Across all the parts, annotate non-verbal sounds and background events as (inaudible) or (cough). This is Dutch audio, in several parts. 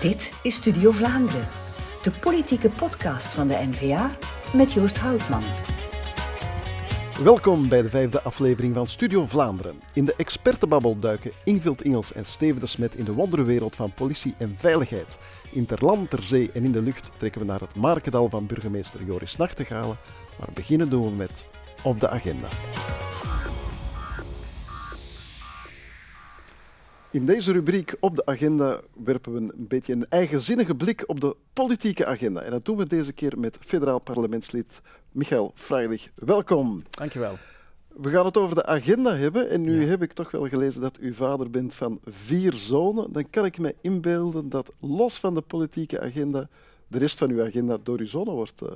Dit is Studio Vlaanderen, de politieke podcast van de NVA met Joost Houtman. Welkom bij de vijfde aflevering van Studio Vlaanderen. In de expertenbabbel duiken Ingvild Ingels en Steven de Smet in de wonderwereld van politie en veiligheid. In ter land, ter zee en in de lucht trekken we naar het Markendal van burgemeester Joris Nachtegalen. Maar beginnen doen we met Op de Agenda. In deze rubriek op de agenda werpen we een beetje een eigenzinnige blik op de politieke agenda. En dat doen we deze keer met federaal parlementslid Michael Freilich. Welkom. Dankjewel. We gaan het over de agenda hebben. En nu heb ik toch wel gelezen dat u vader bent van vier zonen. Dan kan ik me inbeelden dat los van de politieke agenda de rest van uw agenda door uw zonen wordt uh,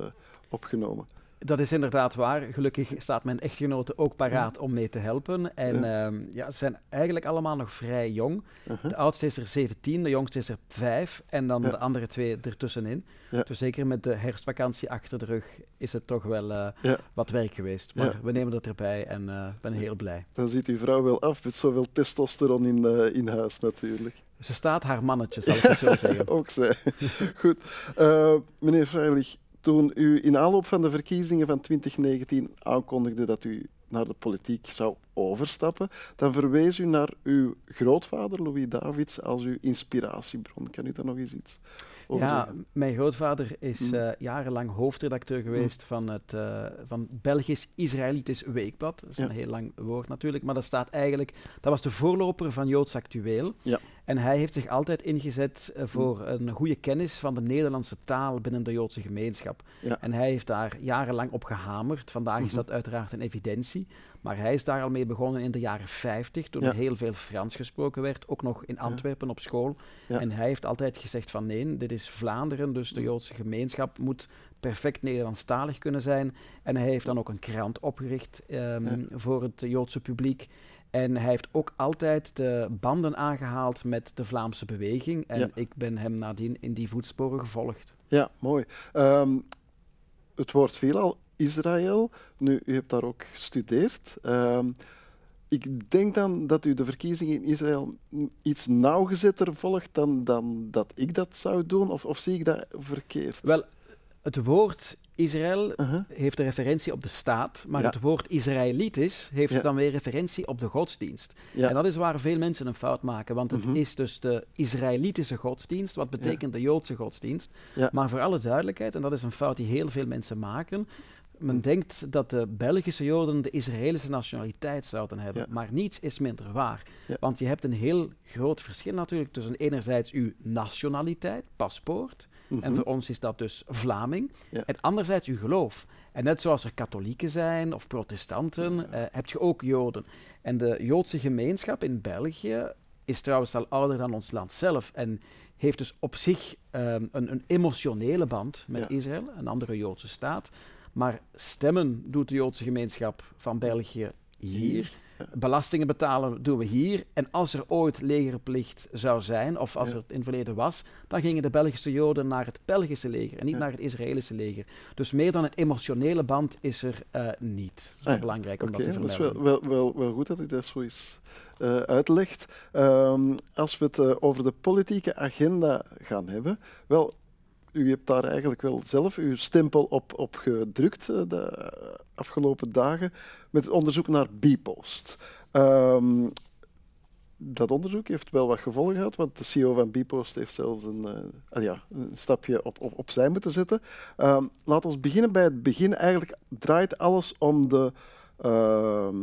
opgenomen. Dat is inderdaad waar. Gelukkig staat mijn echtgenote ook paraat om mee te helpen. En ja. Uh, ja, ze zijn eigenlijk allemaal nog vrij jong. Uh -huh. De oudste is er 17, de jongste is er 5 en dan ja. de andere twee ertussenin. Dus zeker met de herfstvakantie achter de rug is het toch wel uh, wat werk geweest. Maar we nemen dat erbij en ik uh, ben heel blij. Dan ziet uw vrouw wel af met zoveel testosteron in, uh, in huis natuurlijk. Ze staat haar mannetje, zal ik het zo (laughs) zeggen. ook zij. Goed. meneer Freilich, toen u in aanloop van de verkiezingen van 2019 aankondigde dat u naar de politiek zou overstappen, dan verwees u naar uw grootvader Louis Davids als uw inspiratiebron. Kan u daar nog eens iets over Ja, mijn grootvader is uh, jarenlang hoofdredacteur geweest mm. van het uh, van Belgisch-Israëlitisch Weekblad. Dat is ja. een heel lang woord natuurlijk, maar dat staat eigenlijk, dat was de voorloper van Joods Actueel. Ja. En hij heeft zich altijd ingezet uh, voor mm. een goede kennis van de Nederlandse taal binnen de Joodse gemeenschap. Ja. En hij heeft daar jarenlang op gehamerd. Vandaag Mhm. is dat uiteraard een evidentie. Maar hij is daar al mee begonnen in de jaren 50, toen Ja. er heel veel Frans gesproken werd, ook nog in Antwerpen op school. Ja. En hij heeft altijd gezegd van nee, dit is Vlaanderen, dus de Joodse gemeenschap moet perfect Nederlandstalig kunnen zijn. En hij heeft dan ook een krant opgericht ehm, voor het Joodse publiek. En hij heeft ook altijd de banden aangehaald met de Vlaamse beweging. En Ja. ik ben hem nadien in die voetsporen gevolgd. Ja, mooi. Ehm, het woord veelal Israël. Nu, u hebt daar ook gestudeerd. Ehm, ik denk dan dat u de verkiezingen in Israël iets nauwgezetter volgt dan, dan dat ik dat zou doen, of, of zie ik dat verkeerd? Wel, het woord Israël heeft een referentie op de staat, maar Ja. het woord Israëlitisch heeft Ja. dan weer referentie op de godsdienst. Ja. En dat is waar veel mensen een fout maken, want het Mhm. is dus de Israëlitische godsdienst, wat betekent de Joodse godsdienst. Maar voor alle duidelijkheid, en dat is een fout die heel veel mensen maken, men denkt dat de Belgische Joden de Israëlische nationaliteit zouden hebben, Ja. maar niets is minder waar. Ja. Want je hebt een heel groot verschil natuurlijk tussen enerzijds uw nationaliteit, paspoort, en Mhm. voor ons is dat dus Vlaming. Ja. En anderzijds uw geloof. En net zoals er katholieken zijn of protestanten, eh, heb je ook Joden. En de Joodse gemeenschap in België is trouwens al ouder dan ons land zelf. En heeft dus op zich ehm, een, een emotionele band met. Israël, een andere Joodse staat. Maar stemmen doet de Joodse gemeenschap van België hier. Belastingen betalen doen we hier. En als er ooit legerplicht zou zijn, of als Ja. er het in het verleden was, dan gingen de Belgische Joden naar het Belgische leger en niet Ja. naar het Israëlische leger. Dus meer dan een emotionele band is er eh, niet. Dat is wel Ah belangrijk om Oké, dat te dat is vermelden. wel, wel, wel, wel goed dat u dat zo eens eh, uitlegt. Ehm, als we het eh, over de politieke agenda gaan hebben, wel, u hebt daar eigenlijk wel zelf uw stempel op, op gedrukt eh, de afgelopen dagen met het onderzoek naar Bpost. Ehm, dat onderzoek heeft wel wat gevolgen gehad, want de CEO van Bpost heeft zelfs een, eh, ah ja, een stapje op, op, opzij moeten zetten. Ehm laten we beginnen bij het begin. Eigenlijk draait alles om de, ehm,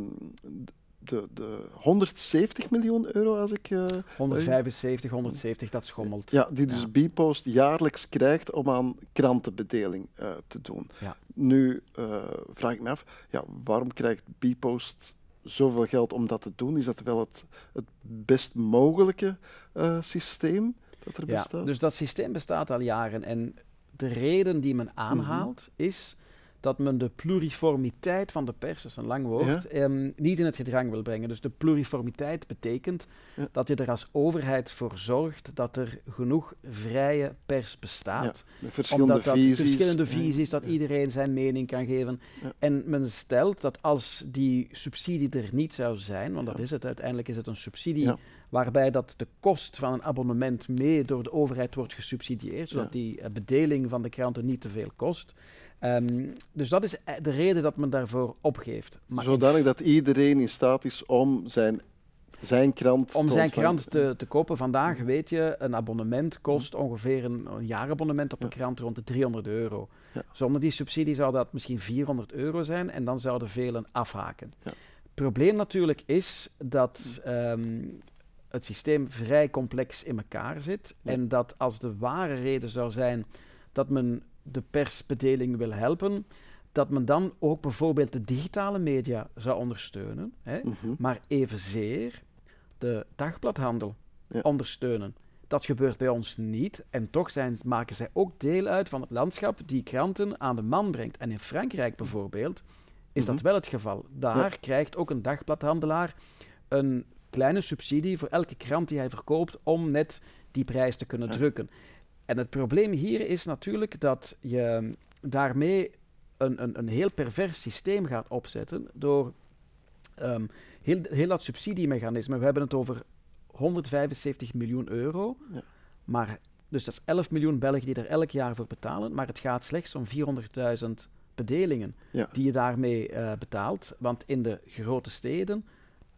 de, de 170 miljoen euro, als ik... eh, 175, 170, dat schommelt. ja, die dus Ja. Bpost jaarlijks krijgt om aan krantenbedeling eh, te doen. Ja. Nu eh, vraag ik me af, ja, waarom krijgt Bpost zoveel geld om dat te doen? Is dat wel het, het best mogelijke eh, systeem dat er Ja, bestaat? dus dat systeem bestaat al jaren. En de reden die men aanhaalt is dat men de pluriformiteit van de pers, dat is een lang woord, ehm, niet in het gedrang wil brengen. Dus de pluriformiteit betekent dat je er als overheid voor zorgt dat er genoeg vrije pers bestaat. verschillende Omdat dat visies. verschillende visies, dat iedereen zijn mening kan geven. En men stelt dat als die subsidie er niet zou zijn, want dat is het, uiteindelijk is het een subsidie waarbij dat de kost van een abonnement mee door de overheid wordt gesubsidieerd, zodat die eh, bedeling van de kranten niet te veel kost. Ehm, dus dat is eh, de reden dat men daarvoor opgeeft. Maar Zodanig dat iedereen in staat is om zijn, zijn krant om zijn krant te, te kopen. Vandaag weet je, een abonnement kost ongeveer een, een jaarabonnement op een krant rond de 300 euro. Ja. Zonder die subsidie zou dat misschien 400 euro zijn en dan zouden velen afhaken. Ja. Het probleem natuurlijk is dat ehm, het systeem vrij complex in elkaar zit. En dat als de ware reden zou zijn dat men de persbedeling wil helpen, dat men dan ook bijvoorbeeld de digitale media zou ondersteunen, hè, mm maar evenzeer de dagbladhandel ondersteunen. Dat gebeurt bij ons niet en toch zijn, maken zij ook deel uit van het landschap die kranten aan de man brengt. En in Frankrijk bijvoorbeeld is dat mhm. wel het geval. Daar krijgt ook een dagbladhandelaar een kleine subsidie voor elke krant die hij verkoopt om net die prijs te kunnen drukken. En het probleem hier is natuurlijk dat je daarmee een, een, een heel pervers systeem gaat opzetten door um, heel, heel dat subsidiemechanisme. We hebben het over 175 miljoen euro, ja. maar dus dat is 11 miljoen Belgen die er elk jaar voor betalen, maar het gaat slechts om 400.000 bedelingen die je daarmee uh, betaalt. Want in de grote steden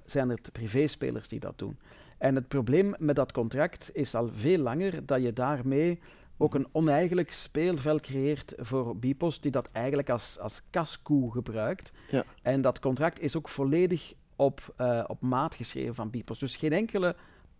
zijn het privéspelers die dat doen. En het probleem met dat contract is al veel langer dat je daarmee ook een oneigenlijk speelveld creëert voor Bipos, die dat eigenlijk als, als kaskoe gebruikt. Ja. En dat contract is ook volledig op, uh, op maat geschreven van Bipos. Dus geen enkele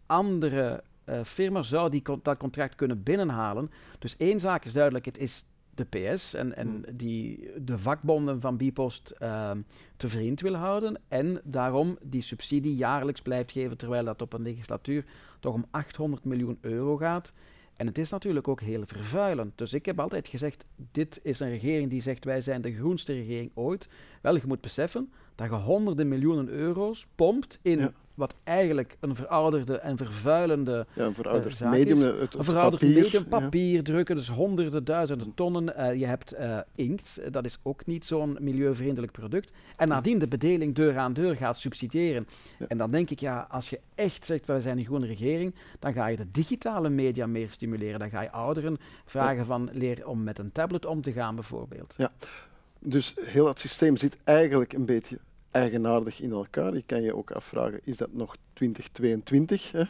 andere uh, firma zou die, dat contract kunnen binnenhalen. Dus één zaak is duidelijk, het is de PS en, en hmm. die de vakbonden van Bipost uh, te vriend wil houden. En daarom die subsidie jaarlijks blijft geven, terwijl dat op een legislatuur toch om 800 miljoen euro gaat. En het is natuurlijk ook heel vervuilend. Dus ik heb altijd gezegd, dit is een regering die zegt wij zijn de groenste regering ooit. Wel, je moet beseffen dat je honderden miljoenen euro's pompt in wat eigenlijk een verouderde en vervuilende ja, een verouderd uh, medium, is. Het, een verouderd papier, medium, papier drukken, dus honderden, duizenden tonnen. Uh, je hebt uh, inkt, dat is ook niet zo'n milieuvriendelijk product. En nadien de bedeling deur aan deur gaat subsidiëren. Ja. En dan denk ik, ja, als je echt zegt, wij zijn een groene regering, dan ga je de digitale media meer stimuleren. Dan ga je ouderen vragen van leer om met een tablet om te gaan, bijvoorbeeld. Ja. Dus heel het systeem zit eigenlijk een beetje eigenaardig in elkaar. Je kan je ook afvragen, is dat nog 2022, hè,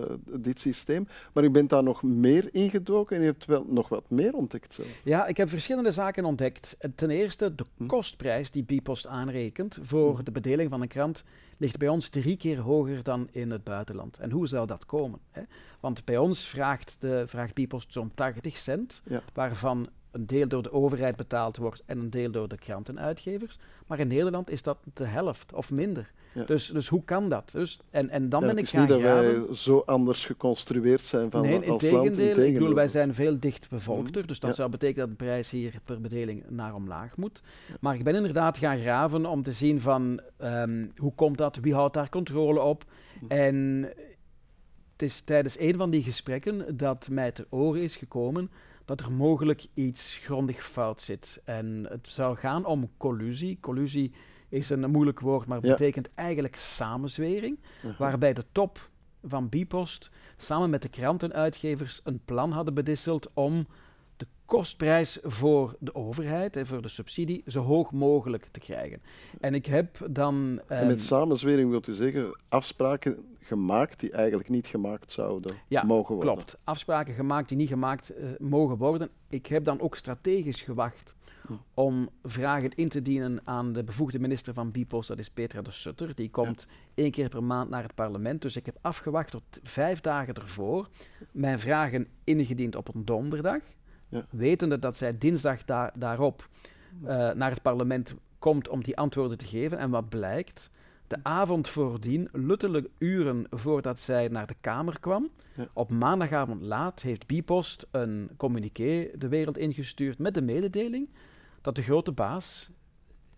uh, dit systeem? Maar u bent daar nog meer ingedoken en je hebt wel nog wat meer ontdekt zelf. Ja, ik heb verschillende zaken ontdekt. Ten eerste, de hm. kostprijs die Bipost aanrekent voor hm. de bedeling van een krant ligt bij ons drie keer hoger dan in het buitenland. En hoe zou dat komen? Hè? Want bij ons vraagt, de, vraagt Bipost zo'n 80 cent, waarvan een deel door de overheid betaald wordt en een deel door de krantenuitgevers. Maar in Nederland is dat de helft of minder. Dus, dus hoe kan dat? Dus, en, en dan ben ik gaan Het is niet dat wij zo anders geconstrueerd zijn van nee, als land. Integendeel, ik bedoel, wij zijn veel dicht bevolkter, mhm. dus dat zou betekenen dat de prijs hier per bedeling naar omlaag moet. Maar ik ben inderdaad gaan graven om te zien van um, hoe komt dat, wie houdt daar controle op. Mhm. En het is tijdens een van die gesprekken dat mij ter oren is gekomen dat er mogelijk iets grondig fout zit. En het zou gaan om collusie. Collusie is een moeilijk woord, maar betekent eigenlijk samenzwering. Uh-huh. Waarbij de top van Bipost samen met de krantenuitgevers een plan hadden bedisseld om kostprijs voor de overheid en voor de subsidie zo hoog mogelijk te krijgen. En ik heb dan. en met ehm, samenzwering wilt u zeggen afspraken gemaakt die eigenlijk niet gemaakt zouden mogen worden. Klopt, afspraken gemaakt die niet gemaakt uh, mogen worden. Ik heb dan ook strategisch gewacht hm. om vragen in te dienen aan de bevoegde minister van Bipos, dat is Petra de Sutter. Die komt één keer per maand naar het parlement. Dus ik heb afgewacht tot vijf dagen ervoor, mijn vragen ingediend op een donderdag, ja. wetende dat zij dinsdag daarop uh, naar het parlement komt om die antwoorden te geven. En wat blijkt? De avond voordien, luttele uren voordat zij naar de Kamer kwam, op maandagavond laat heeft Bipost een communiqué de wereld ingestuurd met de mededeling dat de grote baas,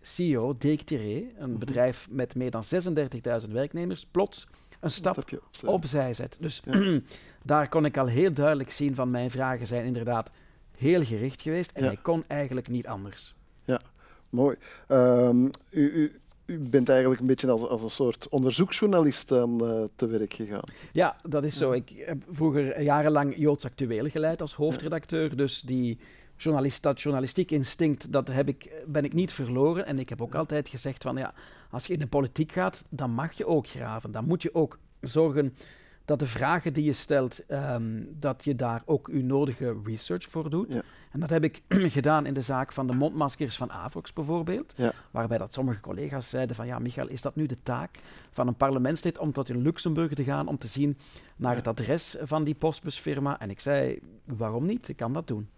CEO Dirk Tiré, een Mhm. bedrijf met meer dan 36.000 werknemers, plots een stap opzij. opzij zet. Dus Ja. (clears throat) daar kon ik al heel duidelijk zien van mijn vragen zijn inderdaad heel gericht geweest en Ja. hij kon eigenlijk niet anders. Mooi. Ehm, u, u, u bent eigenlijk een beetje als, als een soort onderzoeksjournalist aan eh, te werk gegaan. Ja, dat is zo. Ik heb vroeger jarenlang Joods Actueel geleid als hoofdredacteur, dus die journalist, dat journalistiek instinct, dat heb ik, ben ik niet verloren. En ik heb ook altijd gezegd van, ja, als je in de politiek gaat, dan mag je ook graven. Dan moet je ook zorgen dat de vragen die je stelt, ehm, dat je daar ook uw nodige research voor doet. Ja. En dat heb ik (clears throat) gedaan in de zaak van de mondmaskers van Avox bijvoorbeeld. Ja. Waarbij dat sommige collega's zeiden van, ja, Michael, is dat nu de taak van een parlementslid om tot in Luxemburg te gaan om te zien naar Ja. het adres van die postbusfirma? En ik zei, waarom niet? Ik kan dat doen.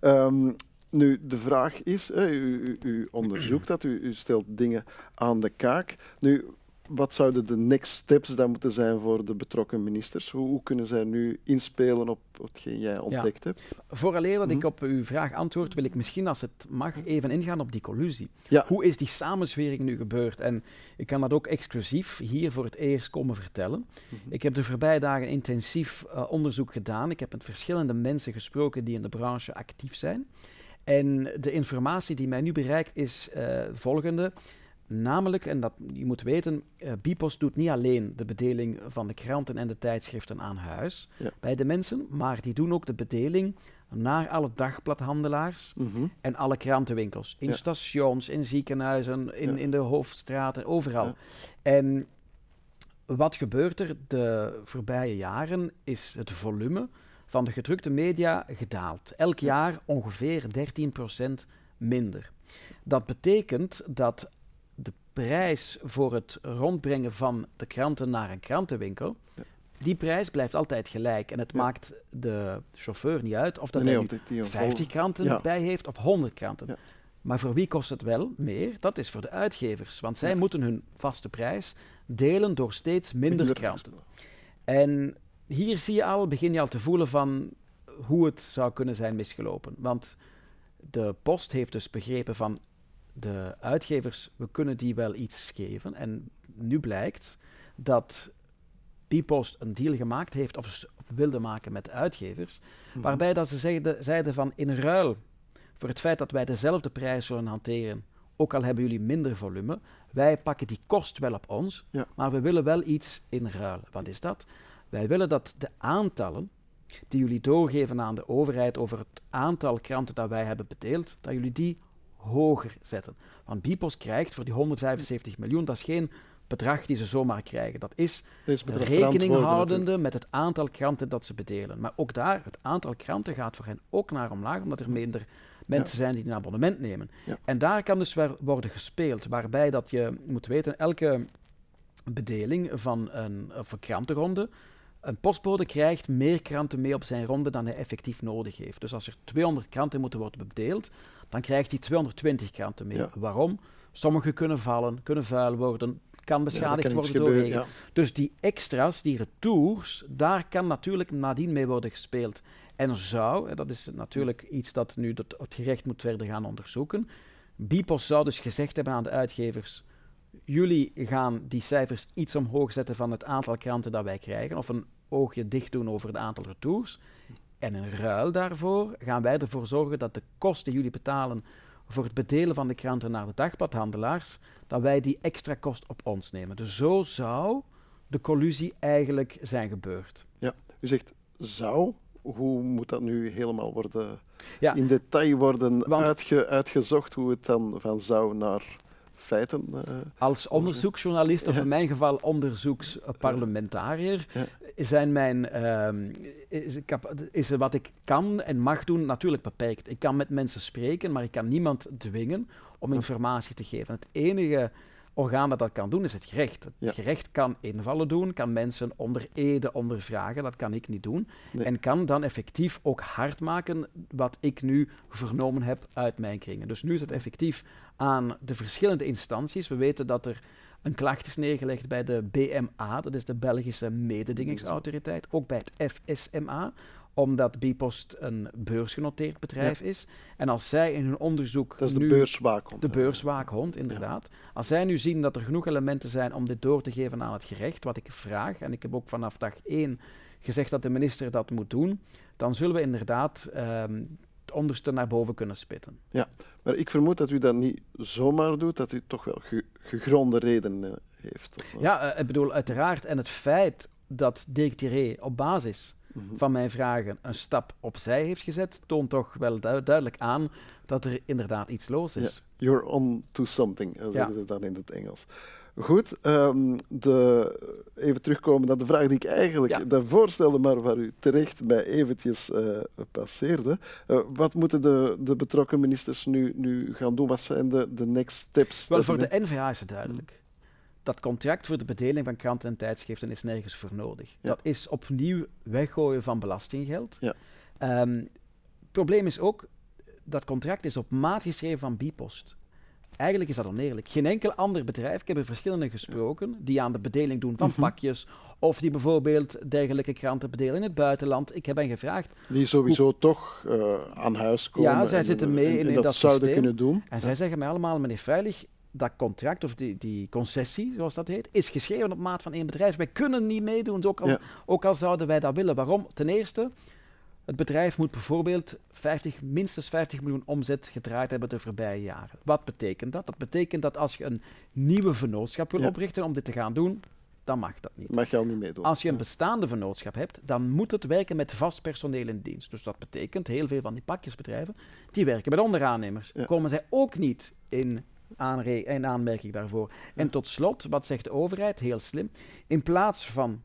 Ehm, nu, de vraag is, hè, u, u, u onderzoekt dat, u, u stelt dingen aan de kaak. Nu, wat zouden de next steps dan moeten zijn voor de betrokken ministers? Hoe, hoe kunnen zij nu inspelen op hetgeen jij ontdekt hebt? Vooraleer dat ik Mhm. op uw vraag antwoord, wil ik misschien, als het mag, even ingaan op die collusie. Ja. Hoe is die samenzwering nu gebeurd? En ik kan dat ook exclusief hier voor het eerst komen vertellen. Mhm. Ik heb de voorbije dagen intensief eh, onderzoek gedaan. Ik heb met verschillende mensen gesproken die in de branche actief zijn. En de informatie die mij nu bereikt is eh, volgende. Namelijk, en dat je moet weten, eh Bipos doet niet alleen de bedeling van de kranten en de tijdschriften aan huis Ja. bij de mensen, maar die doen ook de bedeling naar alle dagbladhandelaars Mhm. en alle krantenwinkels. In Ja. stations, in ziekenhuizen, in, Ja. in de hoofdstraten, overal. En wat gebeurt er de voorbije jaren is het volume van de gedrukte media gedaald. Elk Ja. jaar ongeveer 13% minder. Dat betekent dat prijs voor het rondbrengen van de kranten naar een krantenwinkel, Ja. die prijs blijft altijd gelijk. En het Ja. maakt de chauffeur niet uit of dat Nee, hij of nu dit die een vol- 50 kranten Ja. bij heeft of 100 kranten. Maar voor wie kost het wel meer? Dat is voor de uitgevers. Want zij moeten hun vaste prijs delen door steeds minder, minder kranten. En hier zie je al, begin je al te voelen van hoe het zou kunnen zijn misgelopen. Want de post heeft dus begrepen van de uitgevers, we kunnen die wel iets geven. En nu blijkt dat Bpost een deal gemaakt heeft of wilde maken met de uitgevers, Mhm. waarbij dat ze zeiden, zeiden van in ruil voor het feit dat wij dezelfde prijs zullen hanteren, ook al hebben jullie minder volume, wij pakken die kost wel op ons, Ja. maar we willen wel iets in ruil. Wat is dat? Wij willen dat de aantallen die jullie doorgeven aan de overheid over het aantal kranten dat wij hebben bedeeld, dat jullie die hoger zetten. Want Bipos krijgt voor die 175 miljoen, dat is geen bedrag die ze zomaar krijgen. Dat is betreft rekening houdende met het aantal kranten dat ze bedelen. Maar ook daar, het aantal kranten gaat voor hen ook naar omlaag, omdat er minder mensen zijn die een abonnement nemen. Ja. En daar kan dus weer worden gespeeld, waarbij dat je moet weten, elke bedeling van een, of een krantenronde, een postbode krijgt meer kranten mee op zijn ronde dan hij effectief nodig heeft. Dus als er 200 kranten moeten worden bedeeld, dan krijgt hij 220 kranten mee. Ja. Waarom? Sommige kunnen vallen, kunnen vuil worden, kan Ja, beschadigd kan worden door regen. ja. Dus die extra's, die retours, daar kan natuurlijk nadien mee worden gespeeld. En zou, en dat is natuurlijk iets dat nu het, het gerecht moet verder gaan onderzoeken, Bipos zou dus gezegd hebben aan de uitgevers, jullie gaan die cijfers iets omhoog zetten van het aantal kranten dat wij krijgen, of een oogje dicht doen over het aantal retours. En in ruil daarvoor gaan wij ervoor zorgen dat de kosten die jullie betalen voor het bedelen van de kranten naar de dagbladhandelaars, dat wij die extra kost op ons nemen. Dus zo zou de collusie eigenlijk zijn gebeurd. U zegt zou. Hoe moet dat nu helemaal worden, Ja. in detail worden uitge, uitgezocht, hoe het dan van zou naar feiten... eh, Als onderzoeksjournalist, of in mijn geval onderzoeksparlementariër, zijn mijn, ehm, is, wat ik kan en mag doen natuurlijk beperkt. Ik kan met mensen spreken, maar ik kan niemand dwingen om informatie te geven. Het enige orgaan dat dat kan doen is het gerecht. Het Ja. gerecht kan invallen doen, kan mensen onder ede ondervragen, dat kan ik niet doen. Nee. En kan dan effectief ook hard maken wat ik nu vernomen heb uit mijn kringen. Dus nu is het effectief aan de verschillende instanties. We weten dat er een klacht is neergelegd bij de BMA, dat is de Belgische mededingingsautoriteit, ook bij het FSMA, omdat Bipost een beursgenoteerd bedrijf is. En als zij in hun onderzoek. Dat is de nu, beurswaakhond. De beurswaakhond, inderdaad. Als zij nu zien dat er genoeg elementen zijn om dit door te geven aan het gerecht, wat ik vraag, en ik heb ook vanaf dag één gezegd dat de minister dat moet doen, dan zullen we inderdaad um, het onderste naar boven kunnen spitten. Ja, maar ik vermoed dat u dat niet zomaar doet, dat u toch wel ge gegronde redenen heeft. Ja, uh, ik bedoel, uiteraard. En het feit dat Dirk Tiré op basis. Van mijn vragen een stap opzij heeft gezet, toont toch wel duidelijk aan dat er inderdaad iets los is. You're on to something, zeggen ze dan in het Engels. Goed, um, de, even terugkomen naar de vraag die ik eigenlijk ja. daarvoor stelde, maar waar u terecht mij eventjes uh, passeerde. Uh, wat moeten de, de betrokken ministers nu, nu gaan doen? Wat zijn de, de next steps? Wel, voor de NVA is het duidelijk. Dat contract voor de bedeling van kranten en tijdschriften is nergens voor nodig. Ja. Dat is opnieuw weggooien van belastinggeld. Ja. Um, het probleem is ook, dat contract is op maat geschreven van Bipost. Eigenlijk is dat oneerlijk. Geen enkel ander bedrijf, ik heb er verschillende gesproken, die aan de bedeling doen van mhm. pakjes, of die bijvoorbeeld dergelijke kranten bedelen in het buitenland. Ik heb hen gevraagd... Die sowieso toch uh, aan huis komen. Ja, zij zitten mee in, in, dat, zouden systeem. kunnen doen. En zij zeggen mij allemaal, meneer Veilig, dat contract, of die, die concessie, zoals dat heet, is geschreven op maat van één bedrijf. Wij kunnen niet meedoen, ook al, ook al zouden wij dat willen. Waarom? Ten eerste, het bedrijf moet bijvoorbeeld 50, minstens 50 miljoen omzet gedraaid hebben de voorbije jaren. Wat betekent dat? Dat betekent dat als je een nieuwe vennootschap wil oprichten om dit te gaan doen, dan mag dat niet. Mag je al niet meedoen. Als je een bestaande vennootschap hebt, dan moet het werken met vast personeel in dienst. Dus dat betekent, heel veel van die pakjesbedrijven, die werken met onderaannemers. Komen zij ook niet in, in aanmerking daarvoor. En tot slot, wat zegt de overheid? Heel slim. In plaats van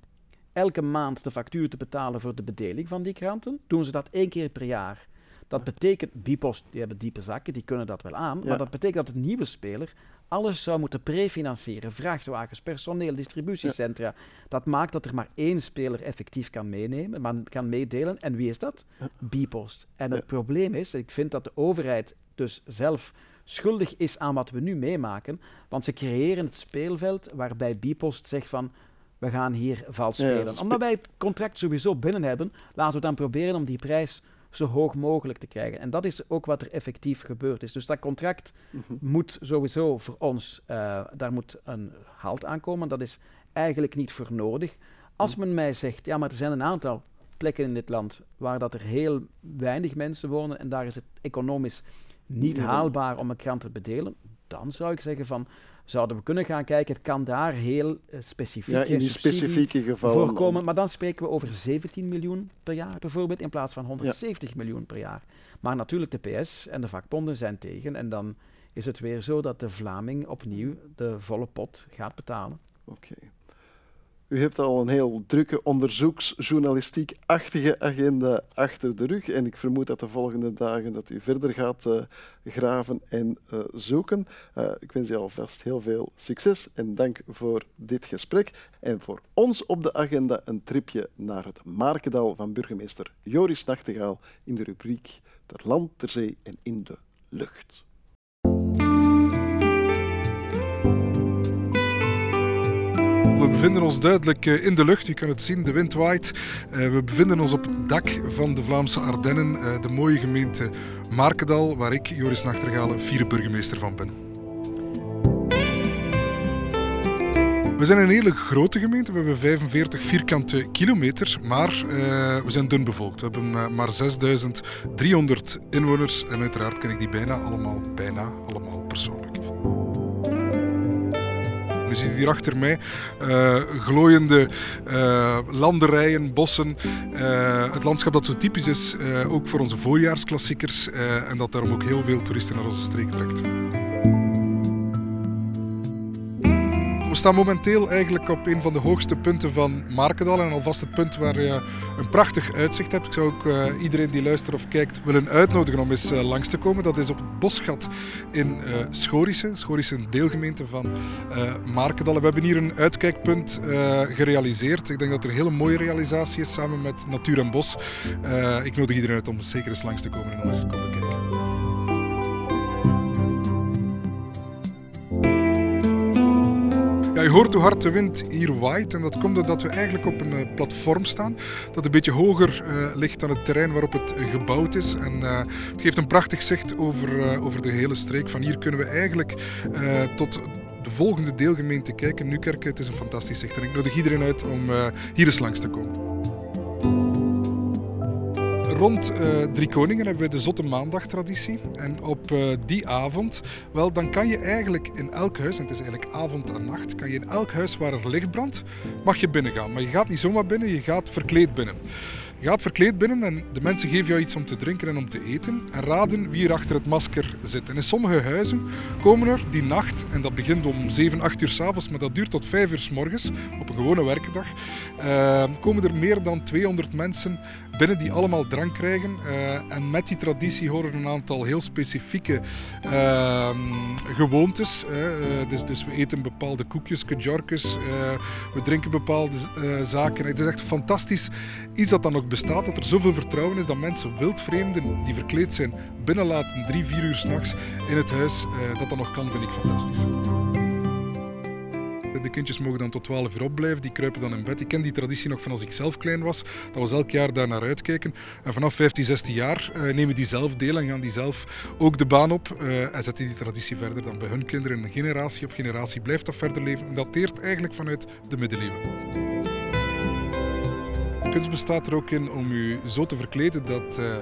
elke maand de factuur te betalen voor de bedeling van die kranten, doen ze dat één keer per jaar. Dat betekent, Bipost, die hebben diepe zakken, die kunnen dat wel aan, maar dat betekent dat de nieuwe speler alles zou moeten prefinancieren. Vrachtwagens, personeel, distributiecentra. Dat maakt dat er maar één speler effectief kan meenemen, maar kan meedelen. En wie is dat? Ja. Bipost. En het probleem is, ik vind dat de overheid dus zelf schuldig is aan wat we nu meemaken, want ze creëren het speelveld waarbij Bipost zegt van we gaan hier vals spelen. Omdat wij het contract sowieso binnen hebben, laten we dan proberen om die prijs zo hoog mogelijk te krijgen. En dat is ook wat er effectief gebeurd is. Dus dat contract mhm. moet sowieso voor ons, uh, daar moet een halt aankomen. Dat is eigenlijk niet voor nodig. Als mhm. men mij zegt, ja, maar er zijn een aantal plekken in dit land waar dat er heel weinig mensen wonen en daar is het economisch niet haalbaar om een krant te bedelen, dan zou ik zeggen van zouden we kunnen gaan kijken. Het kan daar heel uh, specifiek ja, in die specifieke gevallen voorkomen. Maar dan spreken we over 17 miljoen per jaar bijvoorbeeld, in plaats van 170 miljoen per jaar. Maar natuurlijk, de PS en de vakbonden zijn tegen. En dan is het weer zo dat de Vlaming opnieuw de volle pot gaat betalen. Oké. U hebt al een heel drukke onderzoeksjournalistiek-achtige agenda achter de rug. En ik vermoed dat de volgende dagen dat u verder gaat uh, graven en uh, zoeken. Uh, ik wens u alvast heel veel succes en dank voor dit gesprek. En voor ons op de agenda een tripje naar het Markendal van burgemeester Joris Nachtegaal in de rubriek Ter land, ter zee en in de lucht. We bevinden ons duidelijk eh, in de lucht. Je kan het zien, de wind waait. Eh, we bevinden ons op het dak van de Vlaamse Ardennen, eh, de mooie gemeente Markendal, waar ik, Joris Nachtergalen, vierde burgemeester van ben. We zijn een hele grote gemeente. We hebben 45 vierkante kilometer, maar we zijn dun bevolkt. We hebben maar 6300 inwoners en uiteraard ken ik die bijna allemaal, bijna allemaal persoonlijk. Je ziet hier achter mij uh, glooiende uh, landerijen, bossen. Uh, het landschap dat zo typisch is, ook voor onze voorjaarsklassiekers. en dat daarom ook heel veel toeristen naar onze streek trekt. We staan momenteel eigenlijk op een van de hoogste punten van Markendal en alvast het punt waar je een prachtig uitzicht hebt. Ik zou ook uh, iedereen die luistert of kijkt willen uitnodigen om eens uh, langs te komen. Dat is op het Bosgat in uh, Schorische. Schorische een deelgemeente van Markendal. we hebben hier een uitkijkpunt gerealiseerd. Ik denk dat er een hele mooie realisatie is samen met Natuur en Bos. ik nodig iedereen uit om zeker eens langs te komen en om eens te komen kijken. Je hoort hoe hard de wind hier waait en dat komt doordat we eigenlijk op een uh, platform staan dat een beetje hoger uh, ligt dan het terrein waarop het uh, gebouwd is. En het geeft een prachtig zicht over, over de hele streek. Van hier kunnen we eigenlijk tot de volgende deelgemeente kijken, Nukerke. Het is een fantastisch zicht en ik nodig iedereen uit om hier eens langs te komen. Rond uh, Drie Koningen hebben we de Zotte Maandag-traditie. En op uh, die avond, wel, dan kan je eigenlijk in elk huis, en het is eigenlijk avond en nacht, kan je in elk huis waar er licht brandt, mag je binnengaan. Maar je gaat niet zomaar binnen, je gaat verkleed binnen. Je gaat verkleed binnen en de mensen geven jou iets om te drinken en om te eten. En raden wie er achter het masker zit. En in sommige huizen komen er die nacht, en dat begint om 7, 8 uur s'avonds, maar dat duurt tot 5 uur s morgens, op een gewone werkdag, uh, komen er meer dan 200 mensen binnen die allemaal drank krijgen. Uh, en met die traditie horen een aantal heel specifieke uh, gewoontes. Uh, dus, dus we eten bepaalde koekjes, kajorkes, we drinken bepaalde zaken. Het is echt fantastisch iets dat dan nog bestaat, dat er zoveel vertrouwen is dat mensen wildvreemden die verkleed zijn binnenlaten drie, vier uur s'nachts in het huis. dat dat nog kan, vind ik fantastisch. De kindjes mogen dan tot 12 uur opblijven, die kruipen dan in bed. Ik ken die traditie nog van als ik zelf klein was. Dat was elk jaar daar naar uitkijken. En vanaf 15, 16 jaar uh, nemen die zelf deel en gaan die zelf ook de baan op. Uh, en zetten die traditie verder dan bij hun kinderen. Generatie op generatie blijft dat verder leven. En dat dateert eigenlijk vanuit de middeleeuwen kunst bestaat er ook in om u zo te verkleden dat uh, uh,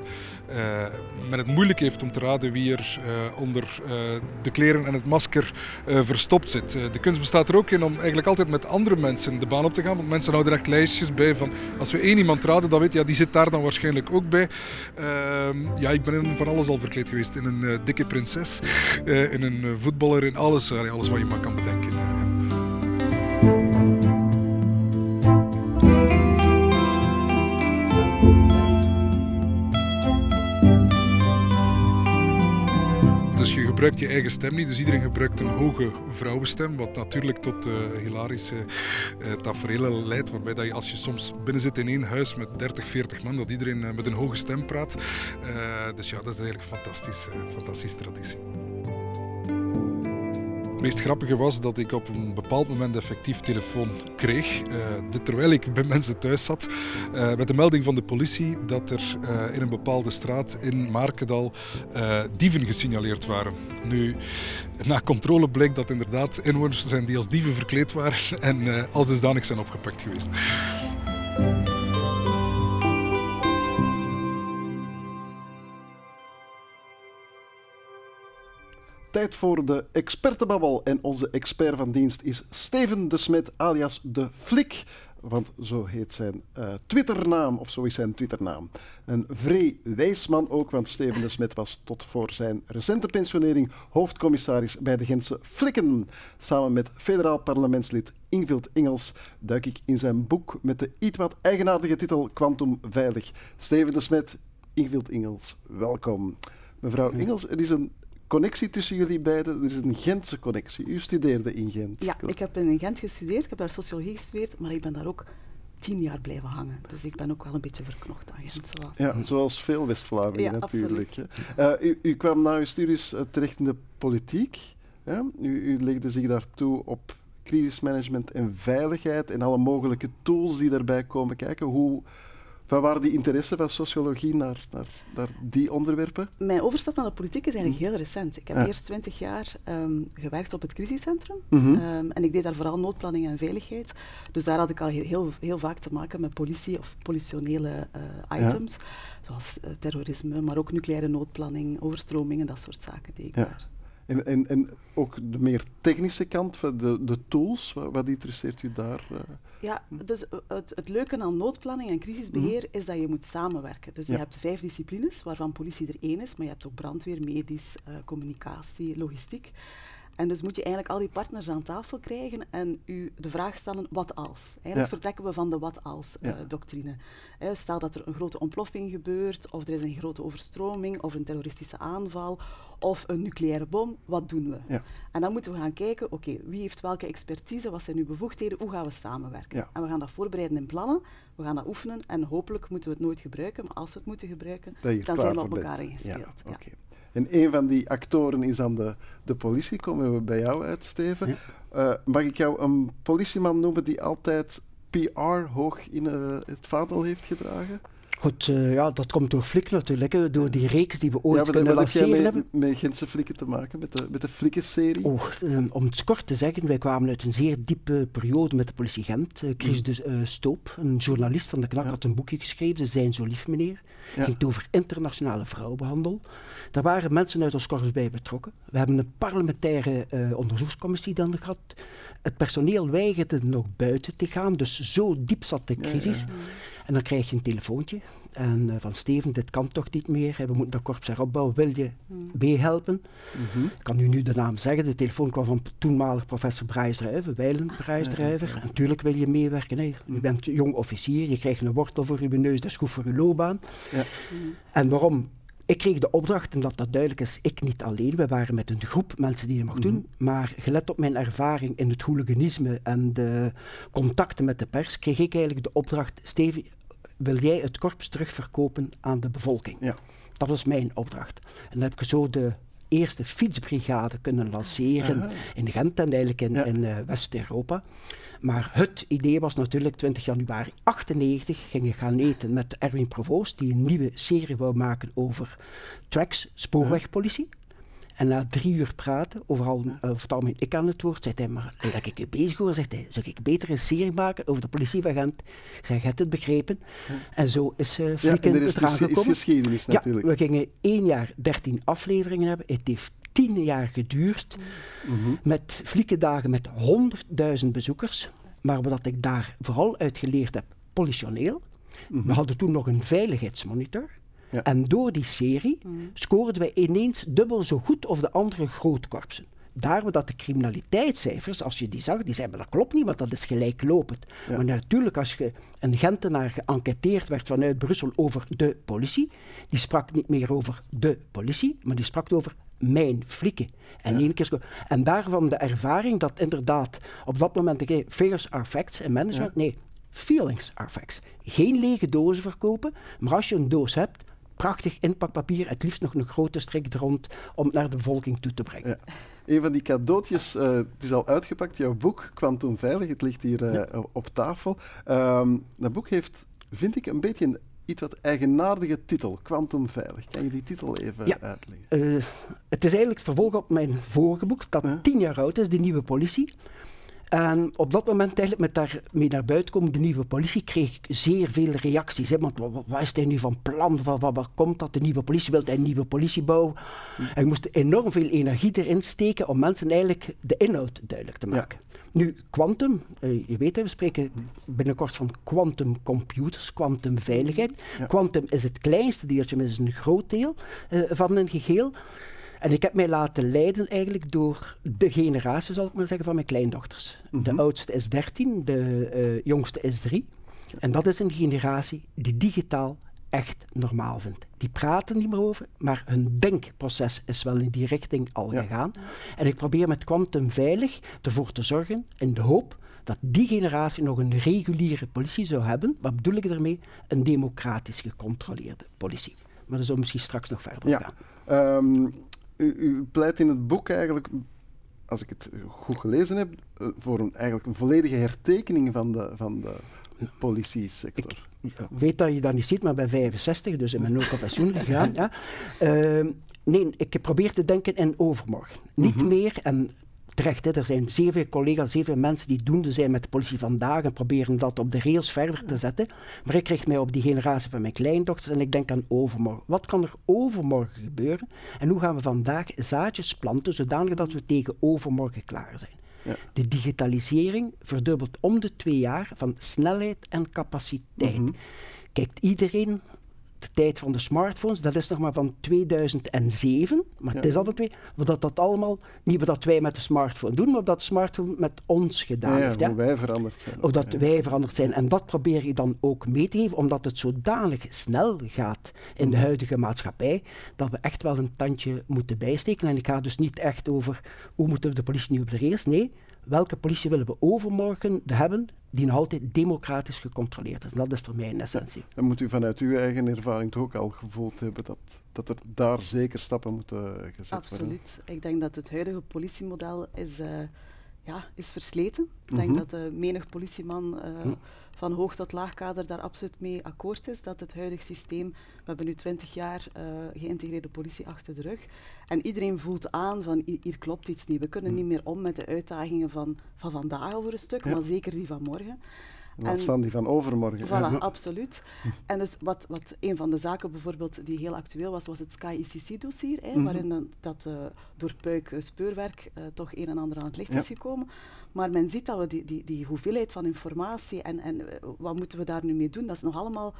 men het moeilijk heeft om te raden wie er uh, onder de kleren en het masker verstopt zit. de kunst bestaat er ook in om eigenlijk altijd met andere mensen de baan op te gaan. Want mensen houden echt lijstjes bij van als we één iemand raden, dan weet je, ja, die zit daar dan waarschijnlijk ook bij. Ehm, ja, ik ben in van alles al verkleed geweest. In een dikke prinses, in een voetballer, in alles, alles wat je maar kan bedenken. Gebruikt je eigen stem niet, dus iedereen gebruikt een hoge vrouwenstem, wat natuurlijk tot uh, hilarische uh, tafereelen leidt, waarbij dat je als je soms binnen zit in één huis met 30, 40 man, dat iedereen uh, met een hoge stem praat. dus ja, dat is eigenlijk een fantastisch, fantastische traditie. Het meest grappige was dat ik op een bepaald moment effectief telefoon kreeg, dit terwijl ik bij mensen thuis zat, uh, met de melding van de politie dat er uh, in een bepaalde straat in Markendal dieven gesignaleerd waren. Nu, na controle bleek dat inderdaad inwoners zijn die als dieven verkleed waren (laughs) en als dusdanig zijn opgepakt geweest. Tijd voor de expertenbabbel. En onze expert van dienst is Steven de Smet, alias de Flik. Want zo heet zijn uh, Twitternaam, of zo is zijn Twitternaam. Een vrij wijs man ook, want Steven de Smet was tot voor zijn recente pensionering hoofdcommissaris bij de Gentse Flikken. Samen met federaal parlementslid Ingvild Ingels duik ik in zijn boek met de iets wat eigenaardige titel Quantum Veilig. Steven de Smet, Ingvild Ingels, welkom. Mevrouw Ingels, er is een connectie tussen jullie beiden. Er is een Gentse connectie. U studeerde in Gent. Ja, ik heb in Gent gestudeerd. Ik heb daar sociologie gestudeerd, maar ik ben daar ook tien jaar blijven hangen. Dus ik ben ook wel een beetje verknocht aan Gent. Zoals, ja, zoals veel West-Vlamingen natuurlijk. Uh, u, u, kwam na uw studies uh, terecht in de politiek. U, u legde zich daartoe op crisismanagement en veiligheid en alle mogelijke tools die daarbij komen kijken. Hoe van waar die interesse van sociologie naar, naar, naar, die onderwerpen? Mijn overstap naar de politiek is eigenlijk heel recent. Ik heb eerst twintig jaar um, gewerkt op het crisiscentrum. Mhm. um, en ik deed daar vooral noodplanning en veiligheid. Dus daar had ik al heel, heel, heel vaak te maken met politie of politionele uh, items. Zoals uh, terrorisme, maar ook nucleaire noodplanning, overstromingen, dat soort zaken deed ik daar. En, en, en ook de meer technische kant, de, de tools, wat, wat interesseert u daar? Uh? Ja, dus het, het leuke aan noodplanning en crisisbeheer mhm. is dat je moet samenwerken. Dus je hebt vijf disciplines, waarvan politie er één is, maar je hebt ook brandweer, medisch, uh, communicatie, logistiek. En dus moet je eigenlijk al die partners aan tafel krijgen en u de vraag stellen, wat als? Eigenlijk vertrekken we van de wat als-doctrine. Uh, stel dat er een grote ontploffing gebeurt, of er is een grote overstroming, of een terroristische aanval, of een nucleaire bom, wat doen we? Ja. En dan moeten we gaan kijken, oké, wie heeft welke expertise, wat zijn uw bevoegdheden, hoe gaan we samenwerken? En we gaan dat voorbereiden in plannen, we gaan dat oefenen en hopelijk moeten we het nooit gebruiken, maar als we het moeten gebruiken, dan zijn we op elkaar ingespeeld. Ja, En een van die actoren is dan de, de politie. Komen we bij jou uit, Steven. Uh, mag ik jou een politieman noemen die altijd PR hoog in uh, het vaandel heeft gedragen? Goed, uh, ja, dat komt door Flik natuurlijk, door die reeks die we ooit ja, kunnen lanceren met, hebben. met Gentse Flikken te maken, met de, met de Flikken-serie? Oh, um, om het kort te zeggen, wij kwamen uit een zeer diepe periode met de politie Gent. Uh, Chris mm. de uh, Stoop, een journalist van de KNAK, ja. had een boekje geschreven, Ze zijn zo lief meneer. Het ging over internationale vrouwenhandel. Daar waren mensen uit ons korps bij betrokken. We hebben een parlementaire onderzoekscommissie dan gehad. Het personeel weigerde nog buiten te gaan, dus zo diep zat de crisis. Ja, ja. En dan krijg je een telefoontje en, uh, van Steven, dit kan toch niet meer, we moeten dat korps heropbouwen, wil je mm. meehelpen? Mm -hmm. Ik kan u nu de naam zeggen, de telefoon kwam van toenmalig professor Brijsdruiven, Weilen Brijsdruiver. Ja, Natuurlijk wil je meewerken, hè. je mm. bent jong officier, je krijgt een wortel voor je neus, dat is goed voor je loopbaan. En waarom? Ik kreeg de opdracht, en dat dat duidelijk is, ik niet alleen. We waren met een groep mensen die dat mochten doen. Mhm. Maar gelet op mijn ervaring in het hooliganisme en de contacten met de pers, kreeg ik eigenlijk de opdracht, Steven, wil jij het korps terugverkopen aan de bevolking? Ja. Dat was mijn opdracht. En dan heb ik zo de eerste fietsbrigade kunnen lanceren in Gent en eigenlijk in, in uh, West-Europa. Maar het idee was natuurlijk 20 januari 98 gingen gaan eten met Erwin Provoost, die een nieuwe serie wou maken over tracks, spoorwegpolitie. En na drie uur praten, overal uh, vertaal me ik aan het woord, zei hij, maar dat ik je bezig hoor, zegt hij, zou ik beter een serie maken over de politieagent? Ik zei, je hebt het begrepen. En zo is uh, Flikken ja, er is, is geschiedenis natuurlijk. Ja, we gingen één jaar dertien afleveringen hebben. Het heeft tien jaar geduurd, mm -hmm. met met honderdduizend bezoekers. Maar wat ik daar vooral uit geleerd heb, politioneel. Mm -hmm. We hadden toen nog een veiligheidsmonitor. Ja. En door die serie mm. scoorden wij ineens dubbel zo goed of de andere grootkorpsen. Daarom dat de criminaliteitscijfers, als je die zag, die zeiden, dat klopt niet, want dat is gelijklopend. Ja. Maar natuurlijk, als je een Gentenaar geënquêteerd werd vanuit Brussel over de politie, die sprak niet meer over de politie, maar die sprak over mijn flikken. En, ja. keer en daarvan de ervaring dat inderdaad op dat moment, okay, figures are facts in management, ja. nee, feelings are facts. Geen lege dozen verkopen, maar als je een doos hebt, prachtig inpakpapier, het liefst nog een grote strik rond om het naar de bevolking toe te brengen. Ja. Een van die cadeautjes, uh, het is al uitgepakt, jouw boek, Quantum Veilig, het ligt hier uh, ja. op tafel. Um, dat boek heeft, vind ik, een beetje een iets wat eigenaardige titel, Quantum Veilig. Kan je die titel even ja. uitleggen? Uh, het is eigenlijk het vervolg op mijn vorige boek, dat tien jaar oud is, De Nieuwe Politie. En op dat moment, eigenlijk met daarmee naar buiten komen, de nieuwe politie, kreeg ik zeer veel reacties. Hè? Want wat, wat, is hij nu van plan? Wat, wat, wat komt dat? De nieuwe politie wil een nieuwe politie bouwen. Hm. En ik moest enorm veel energie erin steken om mensen eigenlijk de inhoud duidelijk te maken. Ja. Nu, quantum, uh, je weet, we spreken binnenkort van quantum computers, quantum veiligheid. Quantum is het kleinste deeltje, maar is een groot deel uh, van een geheel. En ik heb mij laten leiden eigenlijk door de generatie, zal ik maar zeggen, van mijn kleindochters. Mm -hmm. De oudste is 13, de uh, jongste is 3. En dat is een generatie die digitaal echt normaal vindt. Die praten niet meer over, maar hun denkproces is wel in die richting al ja. gegaan. En ik probeer met Quantum Veilig ervoor te zorgen, in de hoop dat die generatie nog een reguliere politie zou hebben. Wat bedoel ik daarmee? Een democratisch gecontroleerde politie. Maar dat zou misschien straks nog verder ja. gaan. Um, u, u, pleit in het boek eigenlijk, als ik het goed gelezen heb, eh, voor een, eigenlijk een volledige hertekening van de, van de politie-sector. Ik weet dat je dat niet ziet, maar bij 65, dus in mijn ook op pensioen (laughs) gegaan. ja. Uh, nee, ik probeer te denken in overmorgen. Niet mm -hmm. meer, en terecht, hè, er zijn zeer veel collega's, zeer veel mensen die doende zijn met de politie vandaag en proberen dat op de rails verder te zetten. Maar ik richt mij op die generatie van mijn kleindochters en ik denk aan overmorgen. Wat kan er overmorgen gebeuren? En hoe gaan we vandaag zaadjes planten zodanig dat we tegen overmorgen klaar zijn? Ja. De digitalisering verdubbelt om de twee jaar van snelheid en capaciteit. Mm -hmm. Kijkt iedereen de tijd van de smartphones, dat is nog maar van 2007, maar ja. het is al van twee, dat dat allemaal, niet wat wij met de smartphone doen, maar dat de smartphone met ons gedaan ja, heeft. Ja, hoe wij veranderd zijn. Of dat wij veranderd zijn. En dat probeer je dan ook mee te geven, omdat het zodanig snel gaat in de huidige maatschappij, dat we echt wel een tandje moeten bijsteken. En ik ga dus niet echt over hoe moeten we de politie nu op de rails, nee, welke politie willen we overmorgen hebben die nog altijd democratisch gecontroleerd is. En dat is voor mij een essentie. Dan moet u vanuit uw eigen ervaring toch ook al gevoeld hebben dat, dat er daar zeker stappen moeten gezet Absoluut. worden. Absoluut. Ik denk dat het huidige politiemodel is... Uh, ja, is versleten. Ik denk Mhm. dat de menig politieman eh, van hoog tot laagkader daar absoluut mee akkoord is. Dat het huidige systeem, we hebben nu twintig jaar eh, geïntegreerde politie achter de rug. En iedereen voelt aan van hi- hier klopt iets niet. We kunnen niet meer om met de uitdagingen van, van vandaag voor een stuk, Ja. maar zeker die van morgen. Laat staan die van overmorgen. Voilà, absoluut. En dus wat, wat een van de zaken bijvoorbeeld die heel actueel was, was het Sky ICC-dossier, hè, Mhm. waarin dan, dat eh, door Puik eh, speurwerk eh, toch een en ander aan het licht Ja. is gekomen. Maar men ziet dat we die, die, die hoeveelheid van informatie en, en wat moeten we daar nu mee doen, dat is nog allemaal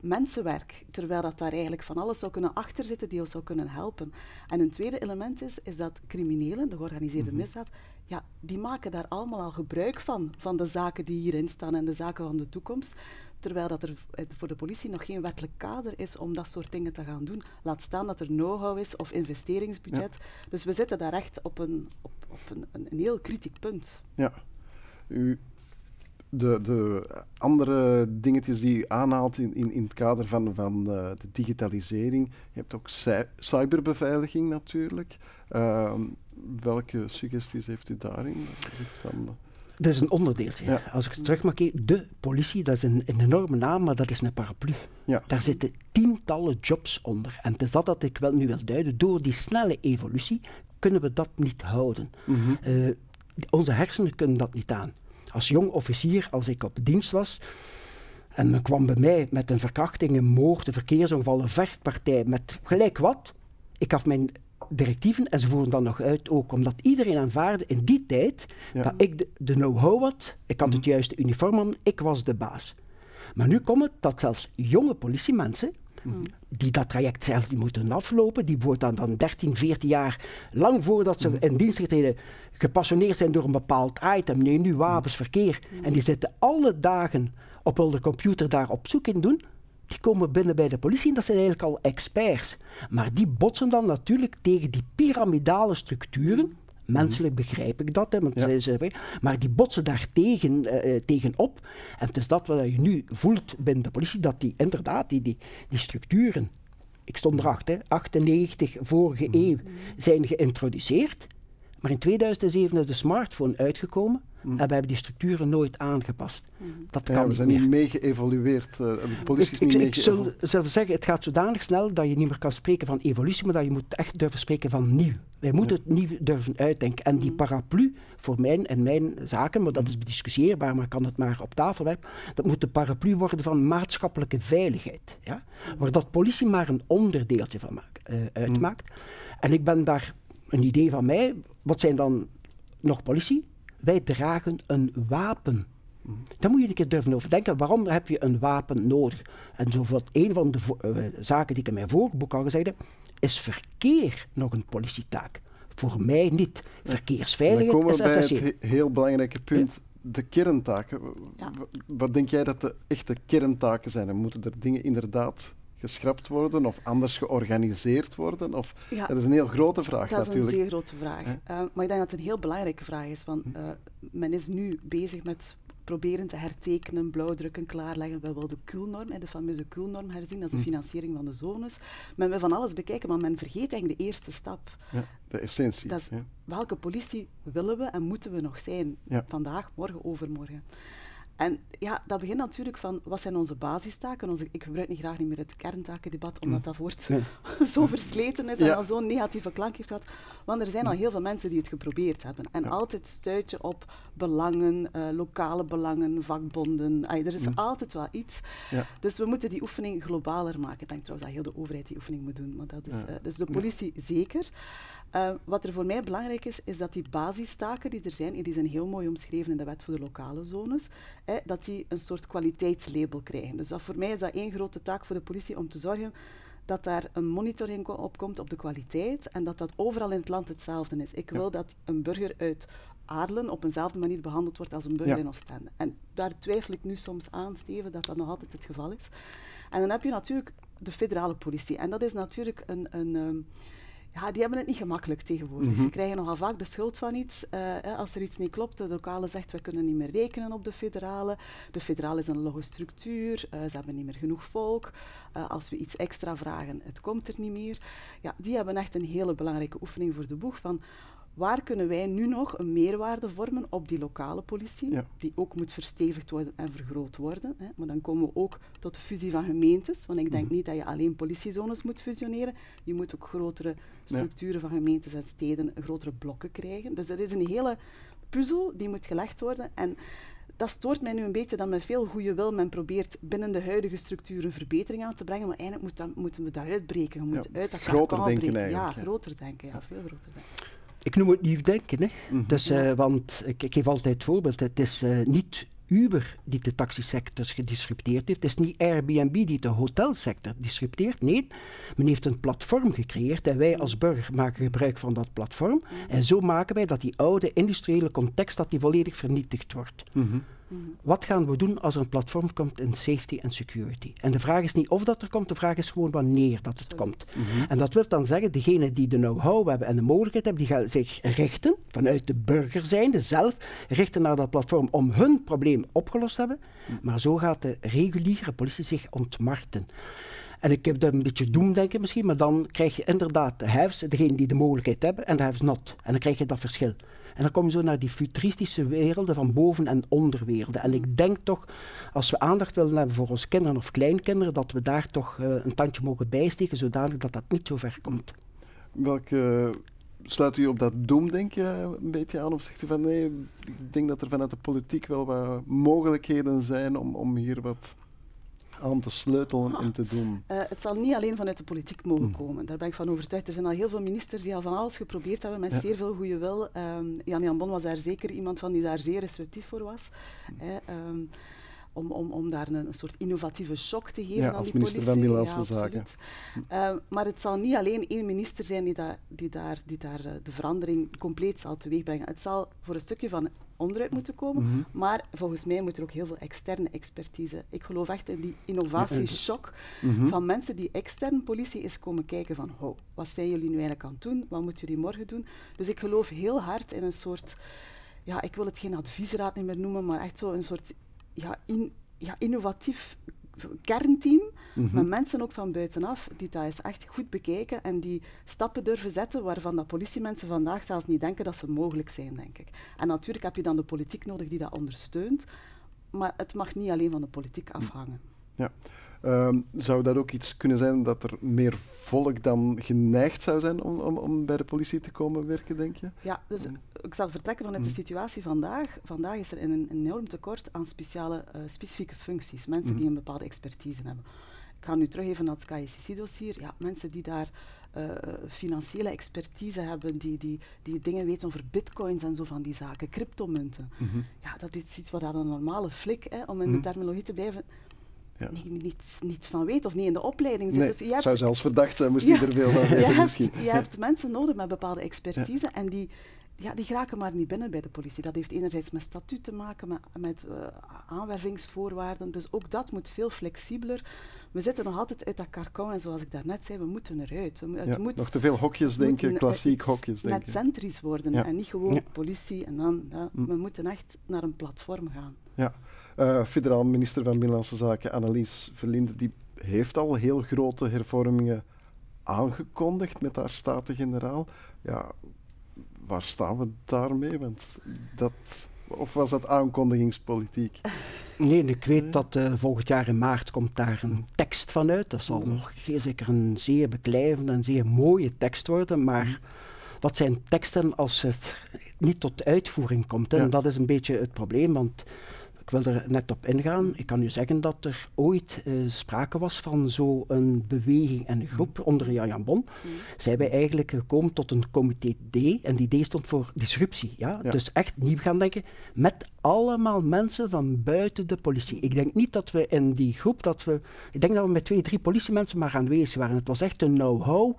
mensenwerk. Terwijl dat daar eigenlijk van alles zou kunnen achterzitten die ons zou kunnen helpen. En een tweede element is, is dat criminelen, de georganiseerde Mhm. misdaad, ja, die maken daar allemaal al gebruik van, van de zaken die hierin staan en de zaken van de toekomst. Terwijl dat er eh, voor de politie nog geen wettelijk kader is om dat soort dingen te gaan doen. Laat staan dat er know-how is of investeringsbudget. Dus we zitten daar echt op een, op, op een, een, heel kritiek punt. Ja. U, de, de andere dingetjes die u aanhaalt in, in, in het kader van, van eh, de digitalisering. Je hebt ook cy- cyberbeveiliging natuurlijk. Ehm, welke suggesties heeft u daarin? Van, eh, Dat is een onderdeeltje. Ja. Als ik terug mag kijken, de politie, dat is een, een enorme naam, maar dat is een paraplu. ja. Daar zitten tientallen jobs onder. En het is dat dat ik wel nu wil duiden. Door die snelle evolutie kunnen we dat niet houden. Mhm. Eh, onze hersenen kunnen dat niet aan. Als jong officier, als ik op dienst was, en men kwam bij mij met een verkrachting, een moord, een verkeersongeval, een vechtpartij, met gelijk wat, ik gaf mijn directieven en ze voerden dan nog uit ook, omdat iedereen aanvaarde in die tijd Ja. dat ik de, de know-how had, ik had het juiste uniform aan, ik was de baas. Maar nu komt het dat zelfs jonge politiemensen, die dat traject zelf die moeten aflopen, die bijvoorbeeld dan, dan 13, 14 jaar, lang voordat ze in dienst getreden, gepassioneerd zijn door een bepaald item, nee, nu wapens, verkeer, en die zitten alle dagen op hun computer daar op zoek in doen, die komen binnen bij de politie en dat zijn eigenlijk al experts. Maar die botsen dan natuurlijk tegen die piramidale structuren. Menselijk begrijp ik dat, hè, want Ja. ze, maar die botsen daar tegen, eh, eh, tegenop. En het is dat wat je nu voelt binnen de politie, dat die inderdaad, die, die, die structuren, ik stond erachter, hè, 98 vorige eeuw, zijn geïntroduceerd. Maar in 2007 is de smartphone uitgekomen en we hebben die structuren nooit aangepast. Dat kan Ja, we niet zijn niet mee geëvolueerd. eh, de politie is Ik, niet ik, mee ik zal, geëvolueerd. zal zeggen, het gaat zodanig snel dat je niet meer kan spreken van evolutie, maar dat je moet echt durven spreken van nieuw. Wij moeten het nieuw durven uitdenken. En die paraplu voor mijn en mijn zaken, maar dat is bediscussieerbaar, maar ik kan het maar op tafel werpen, dat moet de paraplu worden van maatschappelijke veiligheid. Ja? Waar dat politie maar een onderdeeltje van maakt, eh, uitmaakt. En ik ben daar een idee van mij, wat zijn dan nog politie? Wij dragen een wapen. Daar moet je een keer durven over denken. Waarom heb je een wapen nodig? En zo wat een van de eh, zaken die ik in mijn voorboek al gezegd heb, is verkeer nog een politietaak. Voor mij niet. Dan Verkeersveiligheid komen is we bij het essentieel. he- heel belangrijke punt. De kerntaken. Ja. Wat denk jij dat de echte kerntaken zijn? En moeten er dingen inderdaad geschrapt worden of anders georganiseerd worden? Of, Ja, dat is een heel grote vraag Dat is een natuurlijk. zeer grote vraag. Eh, maar ik denk dat het een heel belangrijke vraag is. Want Hm. eh, men is nu bezig met proberen te hertekenen, blauwdrukken, klaarleggen. We willen de KUL-norm, hè, de fameuze KUL-norm herzien. Dat is de Hm. financiering van de zones. Men wil van alles bekijken, maar men vergeet eigenlijk de eerste stap. Ja, de essentie. Dat is ja. welke politie willen we en moeten we nog zijn? Ja. Vandaag, morgen, overmorgen. En ja, dat begint natuurlijk van wat zijn onze basistaken. Onze, ik gebruik niet graag niet meer het kerntakendebat, omdat dat woord (laughs) zo versleten is en Ja. al zo'n negatieve klank heeft gehad. Want er zijn al heel veel mensen die het geprobeerd hebben. En Ja. altijd stuit je op belangen, eh, lokale belangen, vakbonden. Er is altijd wel iets. Ja. Dus we moeten die oefening globaler maken. Ik denk trouwens dat heel de overheid die oefening moet doen. Maar dat is, eh, dus de politie zeker. Eh, wat er voor mij belangrijk is, is dat die basistaken die er zijn, en die zijn heel mooi omschreven in de wet voor de lokale zones, hè, dat die een soort kwaliteitslabel krijgen. Dus dat voor mij is dat één grote taak voor de politie om te zorgen dat daar een monitoring op komt op de kwaliteit en dat dat overal in het land hetzelfde is. Ik wil dat een burger uit Aarlen op eenzelfde manier behandeld wordt als een burger Ja. in Oostende. En daar twijfel ik nu soms aan, Steven, dat dat nog altijd het geval is. En dan heb je natuurlijk de federale politie. En dat is natuurlijk een... een ehm, ja, die hebben het niet gemakkelijk tegenwoordig. Mhm. Ze krijgen nogal vaak de schuld van iets. eh, hè, als er iets niet klopt, de lokale zegt, we kunnen niet meer rekenen op de federale. De federale is een logge structuur, eh, ze hebben niet meer genoeg volk. Eh, als we iets extra vragen, het komt er niet meer. Ja, die hebben echt een hele belangrijke oefening voor de boeg van waar kunnen wij nu nog een meerwaarde vormen op die lokale politie, die ook moet verstevigd worden en vergroot worden. Hè. Maar dan komen we ook tot de fusie van gemeentes, want ik denk mhm. niet dat je alleen politiezones moet fusioneren. Je moet ook grotere structuren van gemeentes en steden, grotere blokken krijgen. Dus er is een hele puzzel die moet gelegd worden. En dat stoort mij nu een beetje dat met veel goede wil men probeert binnen de huidige structuren verbetering aan te brengen, maar eigenlijk moet dat, moeten we daaruit breken. We moeten uit dat groter denken breken. eigenlijk. Ja, groter denken. Ja, veel groter denken. Ik noem het nieuw denken. Hè. Mhm. dus, uh, want ik, ik, geef altijd het voorbeeld. Het is uh, niet Uber die de taxisector gedisrupteerd heeft. Het is niet Airbnb die de hotelsector disrupteert. Nee, men heeft een platform gecreëerd en wij als burger maken gebruik van dat platform. En zo maken wij dat die oude industriële context dat die volledig vernietigd wordt. Mm wat gaan we doen als er een platform komt in safety en security? En de vraag is niet of dat er komt, de vraag is gewoon wanneer dat het komt. Mhm. En dat wil dan zeggen, degenen die de know-how hebben en de mogelijkheid hebben, die gaan zich richten, vanuit de burger zijnde zelf, richten naar dat platform om hun probleem opgelost te hebben. Mhm. Maar zo gaat de reguliere politie zich ontmarten. En ik heb daar een beetje doemdenken misschien, maar dan krijg je inderdaad de haves, degenen die de mogelijkheid hebben, en de haves not. En dan krijg je dat verschil. En dan kom je zo naar die futuristische werelden van boven- en onderwerelden. En ik denk toch, als we aandacht willen hebben voor onze kinderen of kleinkinderen, dat we daar toch uh, een tandje mogen bijsteken, zodanig dat dat niet zo ver komt. Welke sluit u op dat doemdenken een beetje aan? Of zegt u van nee, ik denk dat er vanuit de politiek wel wat mogelijkheden zijn om, om hier wat aan te sleutelen en te doen? Uh, het zal niet alleen vanuit de politiek mogen hmm. komen. Daar ben ik van overtuigd. Er zijn al heel veel ministers die al van alles geprobeerd hebben met zeer veel goede wil. Um, Jan Jan Bon was daar zeker iemand van die daar zeer receptief voor was. Mm om, om, om daar een, een, soort innovatieve shock te geven aan die minister politie. van Binnenlandse Zaken. Uh, maar het zal niet alleen één minister zijn die, da die daar, die daar uh, de verandering compleet zal teweegbrengen. Het zal voor een stukje van onderuit moeten komen, mm -hmm. maar volgens mij moet er ook heel veel externe expertise. Ik geloof echt in die innovatieshock mm -hmm. van mensen die extern politie is komen kijken van oh, wat zijn jullie nu eigenlijk aan het doen, wat moeten jullie morgen doen. Dus ik geloof heel hard in een soort ja, ik wil het geen adviesraad niet meer noemen, maar echt zo een soort ja, in, ja, innovatief kernteam, mm met mensen ook van buitenaf, die dat eens echt goed bekijken en die stappen durven zetten waarvan dat politiemensen vandaag zelfs niet denken dat ze mogelijk zijn, denk ik. En natuurlijk heb je dan de politiek nodig die dat ondersteunt, maar het mag niet alleen van de politiek afhangen. Ja. Um, zou dat ook iets kunnen zijn dat er meer volk dan geneigd zou zijn om, om, om bij de politie te komen werken, denk je? Ja, dus ik zal vertrekken vanuit de mm. situatie vandaag. Vandaag is er een, enorm tekort aan speciale, uh, specifieke functies, mensen die mm-hmm. een bepaalde expertise hebben. Ik ga nu terug even naar het KICC-dossier. Ja, mensen die daar uh, financiële expertise hebben, die, die, die dingen weten over bitcoins en zo van die zaken, cryptomunten. Mm Ja, dat is iets wat aan een normale flik, hè, om in de mm. terminologie te blijven, ja. niets, niets van weet of niet in de opleiding zit. Nee, dus je hebt, zou zelfs verdacht zijn, moest ja, er veel van weten (laughs) je misschien. Hebt, je hebt mensen nodig met bepaalde expertise en die, ja, die geraken maar niet binnen bij de politie. Dat heeft enerzijds met statuut te maken, met, met uh, aanwervingsvoorwaarden. Dus ook dat moet veel flexibeler. We zitten nog altijd uit dat karkon en zoals ik daarnet zei, we moeten eruit. We, het ja, moet, nog te veel hokjes denken, klassiek hokjes denken. Net centrisch worden en niet gewoon politie en dan... Mm. We moeten echt naar een platform gaan. Ja. Uh, federaal minister van Binnenlandse Zaken Annelies Verlinde, die heeft al heel grote hervormingen aangekondigd met haar Staten-Generaal. Ja, waar staan we daarmee? Want dat, of was dat aankondigingspolitiek? Nee, ik weet dat uh, volgend jaar in maart komt daar een tekst van uit. Dat zal nog zeker een zeer beklijvende en zeer mooie tekst worden, maar wat zijn teksten als het niet tot uitvoering komt? En dat is een beetje het probleem, want ik wil er net op ingaan. Ik kan u zeggen dat er ooit uh, sprake was van zo'n beweging en groep mm. onder Jan Jan Bon. Mm. Zijn wij eigenlijk gekomen tot een comité D. En die D stond voor disruptie. Ja? Dus echt nieuw gaan denken met allemaal mensen van buiten de politie. Ik denk niet dat we in die groep, dat we, ik denk dat we met twee, drie politiemensen maar aanwezig waren. Het was echt een know-how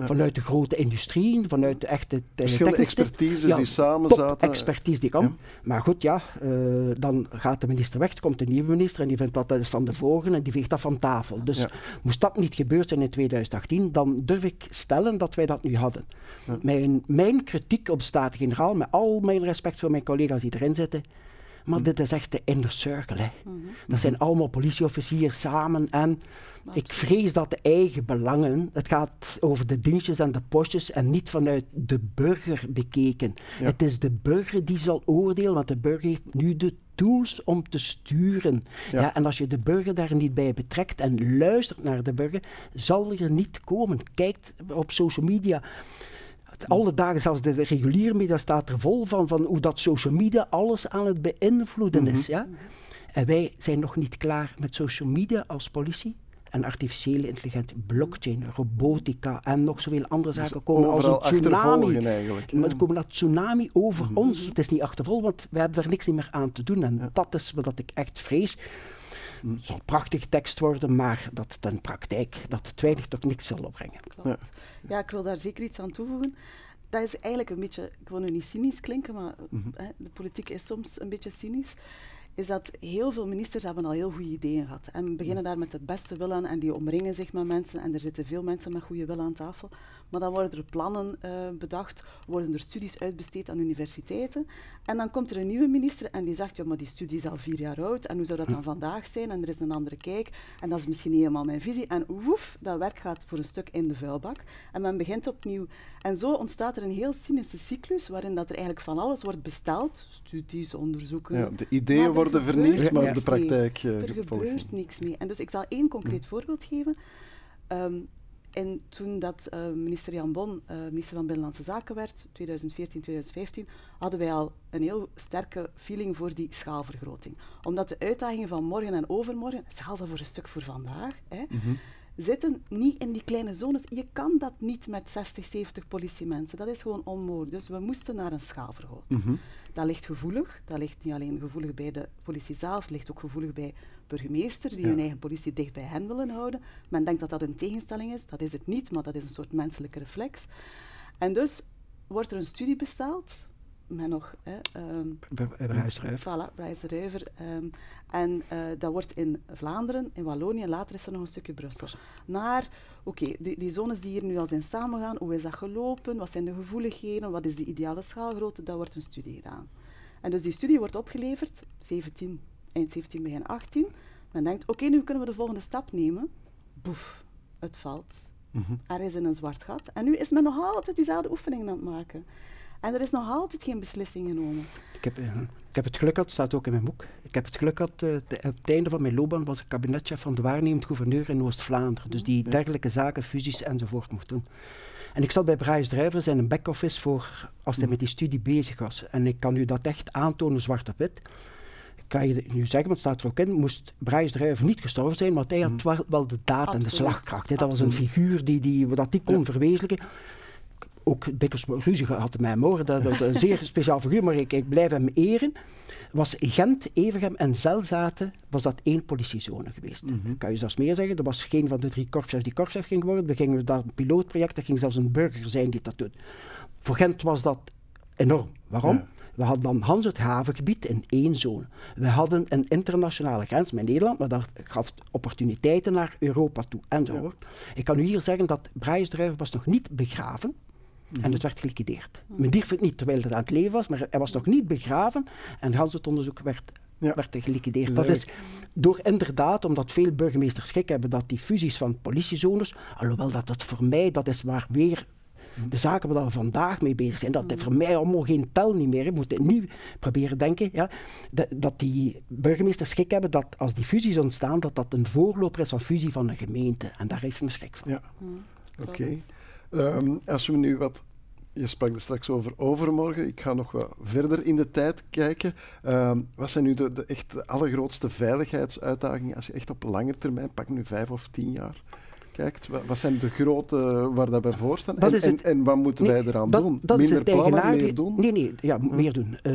Vanuit de grote industrie, vanuit de echte Verschillende expertises die samen zaten. expertise die kan. Maar goed, ja, uh, dan gaat de minister weg, komt de nieuwe minister en die vindt dat dat is van de vorige en die veegt dat van tafel. Dus moest dat niet gebeurd zijn in 2018, dan durf ik stellen dat wij dat nu hadden. Mijn, mijn kritiek op de Staten-Generaal, met al mijn respect voor mijn collega's die erin zitten, Maar dit is echt de inner circle. Hè. Mhm. Dat zijn allemaal politieofficieren samen en ik vrees dat de eigen belangen, het gaat over de dienstjes en de postjes en niet vanuit de burger bekeken. Het is de burger die zal oordelen, want de burger heeft nu de tools om te sturen. Ja. en als je de burger daar niet bij betrekt en luistert naar de burger, zal er niet komen. Kijk op social media alle dagen, zelfs de reguliere media staat er vol van, van hoe dat social media alles aan het beïnvloeden is. Mhm. Ja? En wij zijn nog niet klaar met social media als politie en artificiële intelligentie, blockchain, robotica en nog zoveel andere dus zaken komen als een tsunami. Eigenlijk, Maar er komen dat tsunami over mhm. ons. Het is niet achtervol, want we hebben daar niks meer aan te doen. En dat is wat ik echt vrees. Het zal prachtige tekst worden, maar dat ten praktijk dat het weinig tot niks zal opbrengen. Ja. ja, ik wil daar zeker iets aan toevoegen. Dat is eigenlijk een beetje, ik wil nu niet cynisch klinken, maar mhm. hè, de politiek is soms een beetje cynisch is dat heel veel ministers hebben al heel goede ideeën gehad. En beginnen daar met de beste wil aan en die omringen zich met mensen. En er zitten veel mensen met goede wil aan tafel. Maar dan worden er plannen uh, bedacht, worden er studies uitbesteed aan universiteiten. En dan komt er een nieuwe minister en die zegt, ja, maar die studie is al vier jaar oud. En hoe zou dat dan vandaag zijn? En er is een andere kijk. En dat is misschien niet helemaal mijn visie. En woef, dat werk gaat voor een stuk in de vuilbak. En men begint opnieuw. En zo ontstaat er een heel cynische cyclus, waarin dat er eigenlijk van alles wordt besteld. Studies, onderzoeken. Ja, de ideeën worden vernieuwd, maar de praktijk... Uh, er gebeurt niks mee. En dus ik zal één concreet voorbeeld geven. Um, en toen dat uh, minister Jan Bon uh, minister van Binnenlandse Zaken werd, 2014, 2015, hadden wij al een heel sterke feeling voor die schaalvergroting. Omdat de uitdagingen van morgen en overmorgen, zelfs al voor een stuk voor vandaag, hè, mm zitten niet in die kleine zones. Je kan dat niet met 60, 70 politiemensen. Dat is gewoon onmogelijk. Dus we moesten naar een schaalvergroting. Mm Dat ligt gevoelig. Dat ligt niet alleen gevoelig bij de politie zelf, het ligt ook gevoelig bij burgemeester die hun eigen politie dicht bij hen willen houden. Men denkt dat dat een tegenstelling is. Dat is het niet, maar dat is een soort menselijke reflex. En dus wordt er een studie besteld met nog... Hè, um, Ruiver. Voilà, Ruiver. Um, en uh, dat wordt in Vlaanderen, in Wallonië, later is er nog een stukje Brussel. Naar, oké, die, die, zones die hier nu al zijn samengaan, hoe is dat gelopen, wat zijn de gevoeligheden, wat is de ideale schaalgrootte, daar wordt een studie gedaan. En dus die studie wordt opgeleverd, 17 eind 17, begin 18. Men denkt, oké, nu kunnen we de volgende stap nemen. Boef, het valt. Mhm. Er is in een zwart gat. En nu is men nog altijd diezelfde oefeningen aan het maken. En er is nog altijd geen beslissing genomen. Ik heb, uh, ik heb het geluk gehad, staat ook in mijn boek. Ik heb het geluk gehad, uh, op het einde van mijn loopbaan was ik kabinetchef van de waarnemend gouverneur in Oost-Vlaanderen. Dus die dergelijke zaken, fusies enzovoort mocht doen. En ik zat bij Bryce Druiver in een back-office voor als hij mhm. met die studie bezig was. En ik kan u dat echt aantonen, zwart op wit kan je nu zeggen, want het staat er ook in, moest Bryce Druiver niet gestorven zijn, maar hij had mhm. wel, de daad en de slagkracht. Dat was een figuur die, die, dat die kon verwezenlijken. Ook dikwijls ruzie gehad met hem dat was een zeer speciaal figuur, maar ik, ik blijf hem eren. Was Gent, Evergem en Zelzaten was dat één politiezone geweest. Mm Kan je zelfs meer zeggen, er was geen van de drie korpschefs die korpschef ging worden. We gingen daar een pilootproject, er ging zelfs een burger zijn die dat doet. Voor Gent was dat enorm. Waarom? We hadden dan Hans het havengebied in één zone. We hadden een internationale grens met Nederland, maar dat gaf opportuniteiten naar Europa toe enzovoort. Ja. Ik kan u hier zeggen dat Brijsdruiven was nog niet begraven. En mhm. het werd geliquideerd. Men dierf het niet terwijl het aan het leven was, maar hij was nog niet begraven en Hans het onderzoek werd werd geliquideerd. Dat is door inderdaad, omdat veel burgemeesters schik hebben dat die fusies van politiezones, alhoewel dat dat voor mij, dat is maar weer de zaken waar we vandaag mee bezig zijn, dat is voor mij allemaal geen tel niet meer. Je moet niet proberen denken ja, dat, dat die burgemeesters schik hebben dat als die fusies ontstaan, dat dat een voorloper is van fusie van een gemeente. En daar heeft me schrik van. Ja, hmm. oké. Ehm, als we nu wat je sprak er straks over overmorgen. Ik ga nog wat verder in de tijd kijken. Ehm, wat zijn nu de, de, echt de allergrootste veiligheidsuitdagingen als je echt op lange termijn, pak nu vijf of tien jaar, kijkt, wat zijn de grote waar dat bij voor staan? En, en, en, wat moeten wij eraan doen? Dat Minder plannen, meer doen? Nee, nee, ja, hm. meer doen. Uh,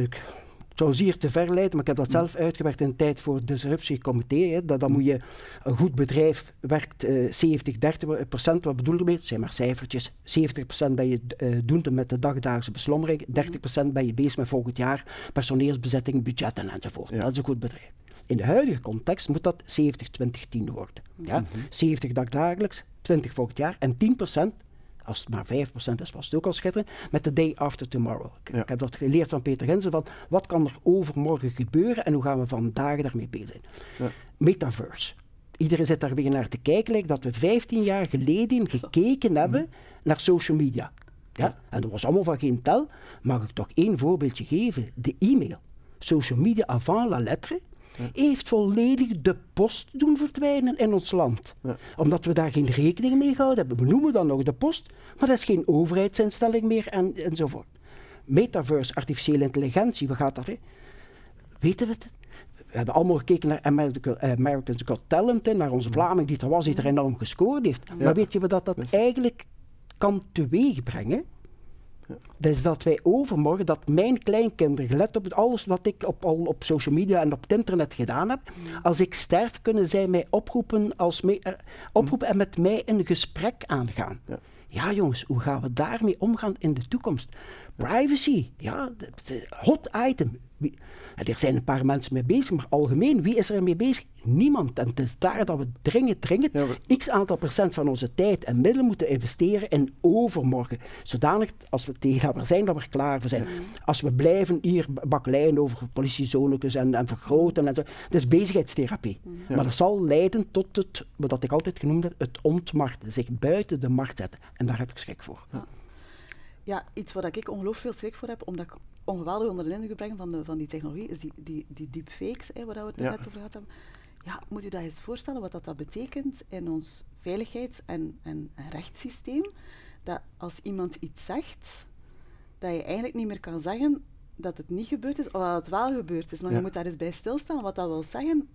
het zou zeer te ver leiden, maar ik heb dat hm. zelf uitgewerkt in de tijd voor het disruptiecomité. Dat, dan hm. moet je, een goed bedrijf werkt uh, 70, 30 procent. Wat bedoel je mee? Het zijn maar cijfertjes. 70 procent ben je uh, doende met de dagdagse beslommering. 30 procent ben je bezig met volgend jaar personeelsbezetting, budgetten enzovoort. Dat is een goed bedrijf. In de huidige context moet dat 70, 20, 10 worden. Ja? 70 dag dagelijks, 20 volgend jaar en 10% als het maar 5% is, was het ook al schitterend, met The Day After Tomorrow. Ik, ik heb dat geleerd van Peter Ginsen, van wat kan er overmorgen gebeuren en hoe gaan we vandaag daarmee bezig zijn. Ja. Metaverse. Iedereen zit daar weer naar te kijken, lijkt dat we 15 jaar geleden (laughs) gekeken hebben naar social media. Ja? En dat was allemaal van geen tel. Mag ik toch één voorbeeldje geven? De e-mail. Social media avant la lettre heeft volledig de post doen verdwijnen in ons land. Ja. Omdat we daar geen rekening mee gehouden hebben. We noemen dan nog de post, maar dat is geen overheidsinstelling meer en, enzovoort. Metaverse, artificiële intelligentie, wat gaat dat? Hè? Weten we het? We hebben allemaal gekeken naar America, Americans Got Talent, hè, naar onze Vlaming die er was, die er enorm gescoord heeft. Maar weet je wat dat, dat eigenlijk kan teweegbrengen? Is dat wij overmorgen, dat mijn kleinkinderen, gelet op alles wat ik op, al op social media en op het internet gedaan heb, als ik sterf, kunnen zij mij oproepen, als eh, oproepen en met mij een gesprek aangaan. Ja. Ja, jongens, hoe gaan we daarmee omgaan in de toekomst? Privacy, ja, hot item. Wie- er zijn een paar mensen mee bezig, maar algemeen, wie is er mee bezig? Niemand. En het is daar dat we dringend, dringend Ja, x aantal procent van onze tijd en middelen moeten investeren in overmorgen. Zodanig, als we tegen dat we zijn, dat we er klaar voor zijn. Als we blijven hier bakkeleien over politiezonetjes en, en vergroten en zo. Dat is bezigheidstherapie. Maar dat zal leiden tot het, wat ik altijd genoemd heb, het ontmarkten. Zich buiten de markt zetten. En daar heb ik schrik voor. Ja, iets waar ik ongelooflijk veel schrik voor heb, omdat ik ongeweldig onder de indruk ben van, de, van die technologie, is die, die, die deepfakes, hè, waar we het Ja. net over gehad hebben. Ja, moet u dat eens voorstellen wat dat, dat betekent in ons veiligheids- en, en, en rechtssysteem? Dat als iemand iets zegt, dat je eigenlijk niet meer kan zeggen dat het niet gebeurd is, of dat het wel gebeurd is. Maar Ja. je moet daar eens bij stilstaan wat dat wil zeggen.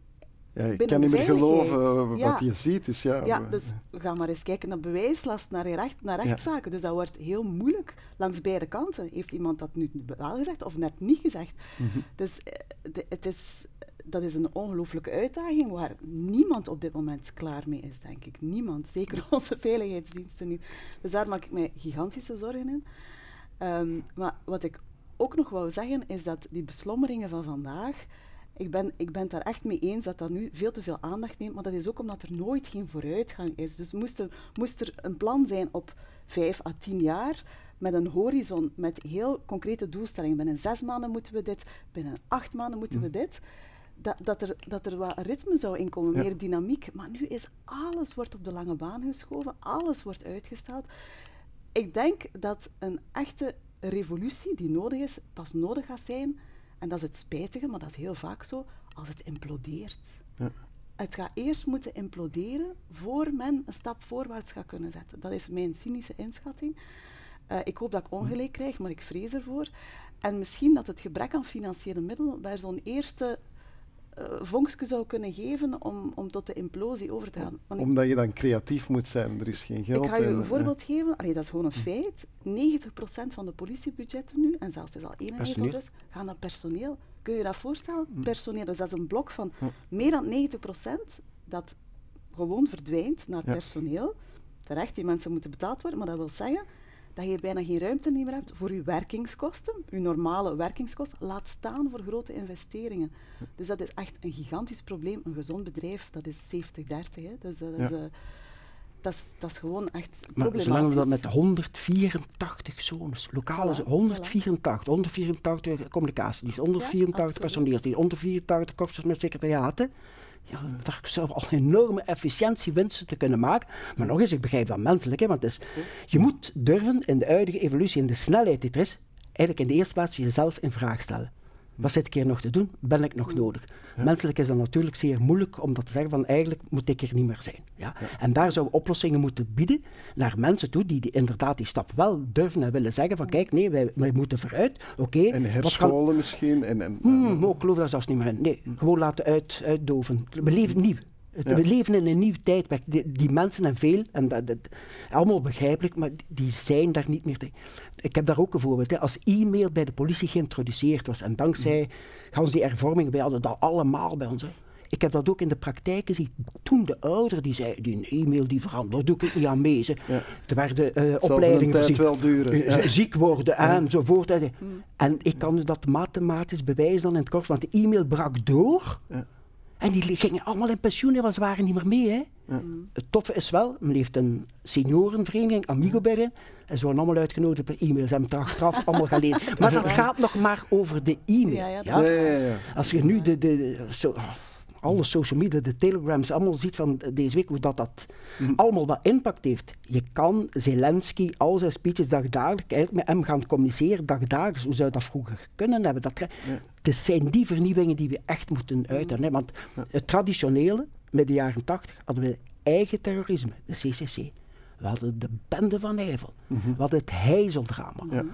Ja, binnen kan niet meer geloven wat Ja. je ziet. Dus ja, Ja, we- dus ga maar eens kijken naar bewijslast, naar, recht, naar rechtszaken. Dus dat wordt heel moeilijk langs beide kanten. Heeft iemand dat nu wel gezegd of net niet gezegd? Mhm. Dus eh, de- het is, dat is een ongelooflijke uitdaging waar niemand op dit moment klaar mee is, denk ik. Niemand, zeker (laughs) onze veiligheidsdiensten niet. Dus daar maak ik mij gigantische zorgen in. Ehm, maar wat ik ook nog wou zeggen, is dat die beslommeringen van vandaag, ik ben, ik ben het daar echt mee eens dat dat nu veel te veel aandacht neemt, maar dat is ook omdat er nooit geen vooruitgang is. Dus moest er, moest er een plan zijn op vijf à tien jaar, met een horizon, met heel concrete doelstellingen. Binnen zes maanden moeten we dit, binnen acht maanden moeten we dit. Dat, dat, er, dat er wat ritme zou inkomen, Ja. meer dynamiek. Maar nu is alles wordt op de lange baan geschoven, alles wordt uitgesteld. Ik denk dat een echte revolutie die nodig is, pas nodig gaat zijn, en dat is het spijtige, maar dat is heel vaak zo, als het implodeert. Ja. Het gaat eerst moeten imploderen voor men een stap voorwaarts gaat kunnen zetten. Dat is mijn cynische inschatting. Eh, ik hoop dat ik ongelijk krijg, maar ik vrees ervoor. En misschien dat het gebrek aan financiële middelen bij zo'n eerste vonkje zou kunnen geven om, om tot de implosie over te gaan. Want ik- Omdat je dan creatief moet zijn. Er is geen geld. ik ga en, een eh, voorbeeld geven. Allee, dat is gewoon een feit. 90% van de politiebudgetten nu, en zelfs het is al 91 Personeel. ondertussen, gaan naar personeel. Kun je je dat voorstellen? Personeel. Dus dat is een blok van meer dan 90% dat gewoon verdwijnt naar Ja. personeel. Terecht, die mensen moeten betaald worden, maar dat wil zeggen dat je bijna geen ruimte meer hebt voor je werkingskosten, je normale werkingskosten, laat staan voor grote investeringen. Dus dat is echt een gigantisch probleem. Een gezond bedrijf, dat is 70-30. hè. Dus dat is, Ja. eh, dat is, dat is gewoon echt Maar problematisch. zolang we dat met 184 zones, lokale Voilà, zo- 184, 184 communicatiedienst, 184 absoluut. personeelsdienst, 184 korpsen met secretariaten. Ja, zou al enorme efficiëntiewinsten te kunnen maken. Maar nog eens, ik begrijp dat menselijk, hè, want het is, je moet durven in de huidige evolutie, in de snelheid die er is, eigenlijk in de eerste plaats jezelf in vraag stellen. Wat zit ik hier nog te doen? Ben ik nog nodig? Menselijk is dat natuurlijk zeer moeilijk om dat te zeggen van eigenlijk moet ik er niet meer zijn. Ja? En daar zouden we oplossingen moeten bieden naar mensen toe die, die inderdaad die stap wel durven en willen zeggen van kijk, nee, wij, wij moeten vooruit. Oké, En kan- herscholen misschien. En, en, Hmm, maar ik geloof daar zelfs niet meer in. Nee, gewoon laten uit, uitdoven. We leven nieuw. Ja. We leven in een nieuw tijdperk. Die, die mensen en veel, en dat, dat, allemaal begrijpelijk, maar die zijn daar niet meer tegen. Ik heb daar ook een voorbeeld. Hè. Als e-mail bij de politie geïntroduceerd was, en dankzij gans die hervormingen, wij hadden dat allemaal bij ons. Hè. Ik heb dat ook in de praktijk gezien. Toen de ouder die zei, die e-mail die verandert, doe ik niet aan mee. Ze. Ja. Er werden eh zijn opleidingen voorzien. wel duren. Eh, Ja. ziek worden enzovoort. hè. En ik kan dat mathematisch bewijzen dan in het kort, want de e-mail brak door. Ja. En die gingen allemaal in pensioen, want ze waren niet meer mee. Hè. Het toffe is wel, men heeft een seniorenvereniging, Amigo binnen. En ze worden allemaal uitgenodigd per e-mail. Ze hebben het achteraf allemaal gelezen. (laughs) Maar dat gaat nog maar over de e-mail. Ja, ja, ja? Ja, ja, ja. Als je nu de, de, zo, alle social media, de telegrams, allemaal ziet van deze week, hoe dat, dat allemaal wat impact heeft. Je kan Zelensky, al zijn speeches dagdagelijks, eigenlijk met hem gaan communiceren dagdagelijks. Hoe zou dat vroeger kunnen hebben? Dat, Het zijn die vernieuwingen die we echt moeten uiten. Hè? Want het traditionele, met de jaren tachtig, hadden we eigen terrorisme, de CCC. We hadden de bende van Nijvel. We hadden het heizeldrama. Ja.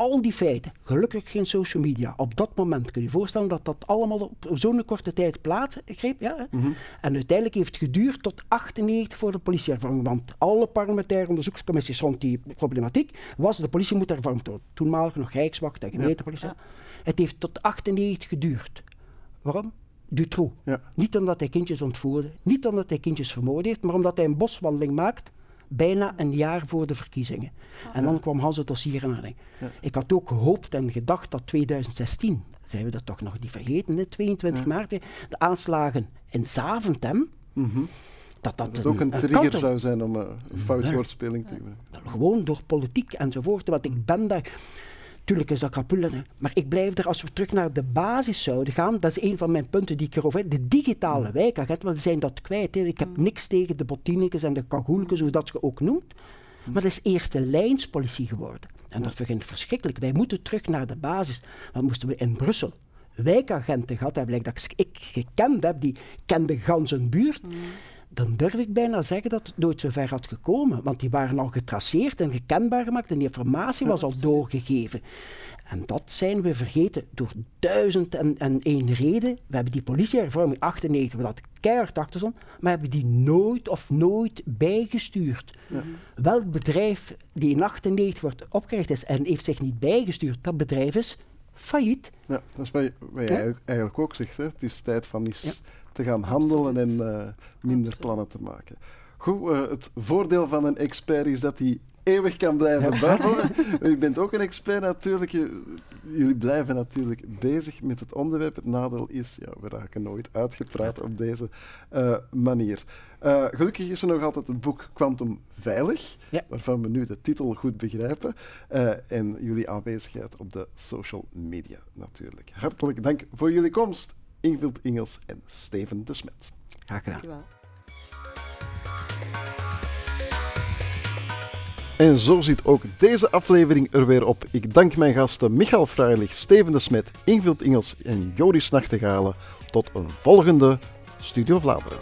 Al die feiten, gelukkig geen social media. Op dat moment kun je je voorstellen dat dat allemaal op zo'n korte tijd plaatsgreep. Ja, hè? En uiteindelijk heeft het geduurd tot 98 voor de politiehervorming. Want alle parlementaire onderzoekscommissies rond die problematiek was de politie moet hervormd worden. Toenmalig nog Rijkswacht en gemeentepolitie. Het heeft tot 98 geduurd. Waarom? Dutroux. Ja. Niet omdat hij kindjes ontvoerde, niet omdat hij kindjes vermoord heeft, maar omdat hij een boswandeling maakt bijna een jaar voor de verkiezingen. En dan kwam Hans het dossier aan. Ik had ook gehoopt en gedacht dat 2016, zijn we dat toch nog niet vergeten, hè, 22 maart, de aanslagen in Zaventem, dat dat, Dat het ook een trigger counter- zou zijn om eh, een fout woordspeling te gebruiken. gewoon door politiek enzovoort. Want ik ben daar. Tuurlijk is dat kapul, hè, maar ik blijf er, als we terug naar de basis zouden gaan, dat is een van mijn punten die ik erover heb, de digitale wijkagent, want we zijn dat kwijt. Hè. Ik heb niks tegen de botinekes en de kagoelkes, hoe dat je ook noemt, maar dat is eerste lijnspolitie geworden. En dat begint verschrikkelijk. Wij moeten terug naar de basis. Dan moesten we in Brussel wijkagenten gehad hebben, dat ik gekend heb, die kende gans een buurt dan durf ik bijna zeggen dat het nooit zo ver had gekomen. Want die waren al getraceerd en gekenbaar gemaakt en die informatie was al doorgegeven. En dat zijn we vergeten door duizend en, en één reden. We hebben die politiehervorming 98, we hadden keihard achter maar hebben die nooit of nooit bijgestuurd. Welk bedrijf die in 98 wordt opgericht is en heeft zich niet bijgestuurd, dat bedrijf is failliet. Ja, dat is wat, jij Ja. eigenlijk- ook zegt. Hè. Het is tijd van Ja. Te gaan handelen en Absoluut. eh, minder Absoluut. plannen te maken. Goed, eh, het voordeel van een expert is dat hij eeuwig kan blijven babbelen. (laughs) U bent ook een expert natuurlijk. Jullie blijven natuurlijk bezig met het onderwerp. Het nadeel is, ja, we raken nooit uitgepraat op deze eh, manier. Gelukkig is er nog altijd het boek Quantum Veilig, Ja. waarvan we nu de titel goed begrijpen. en jullie aanwezigheid op de social media natuurlijk. Hartelijk dank voor jullie komst, Ingvild Ingels en Steven de Smet. Graag gedaan. Dankjewel. En zo zit ook deze aflevering er weer op. Ik dank mijn gasten Michael Freilich, Steven de Smet, Ingvild Ingels en Joris Nachtegalen. Tot een volgende Studio Vlaanderen.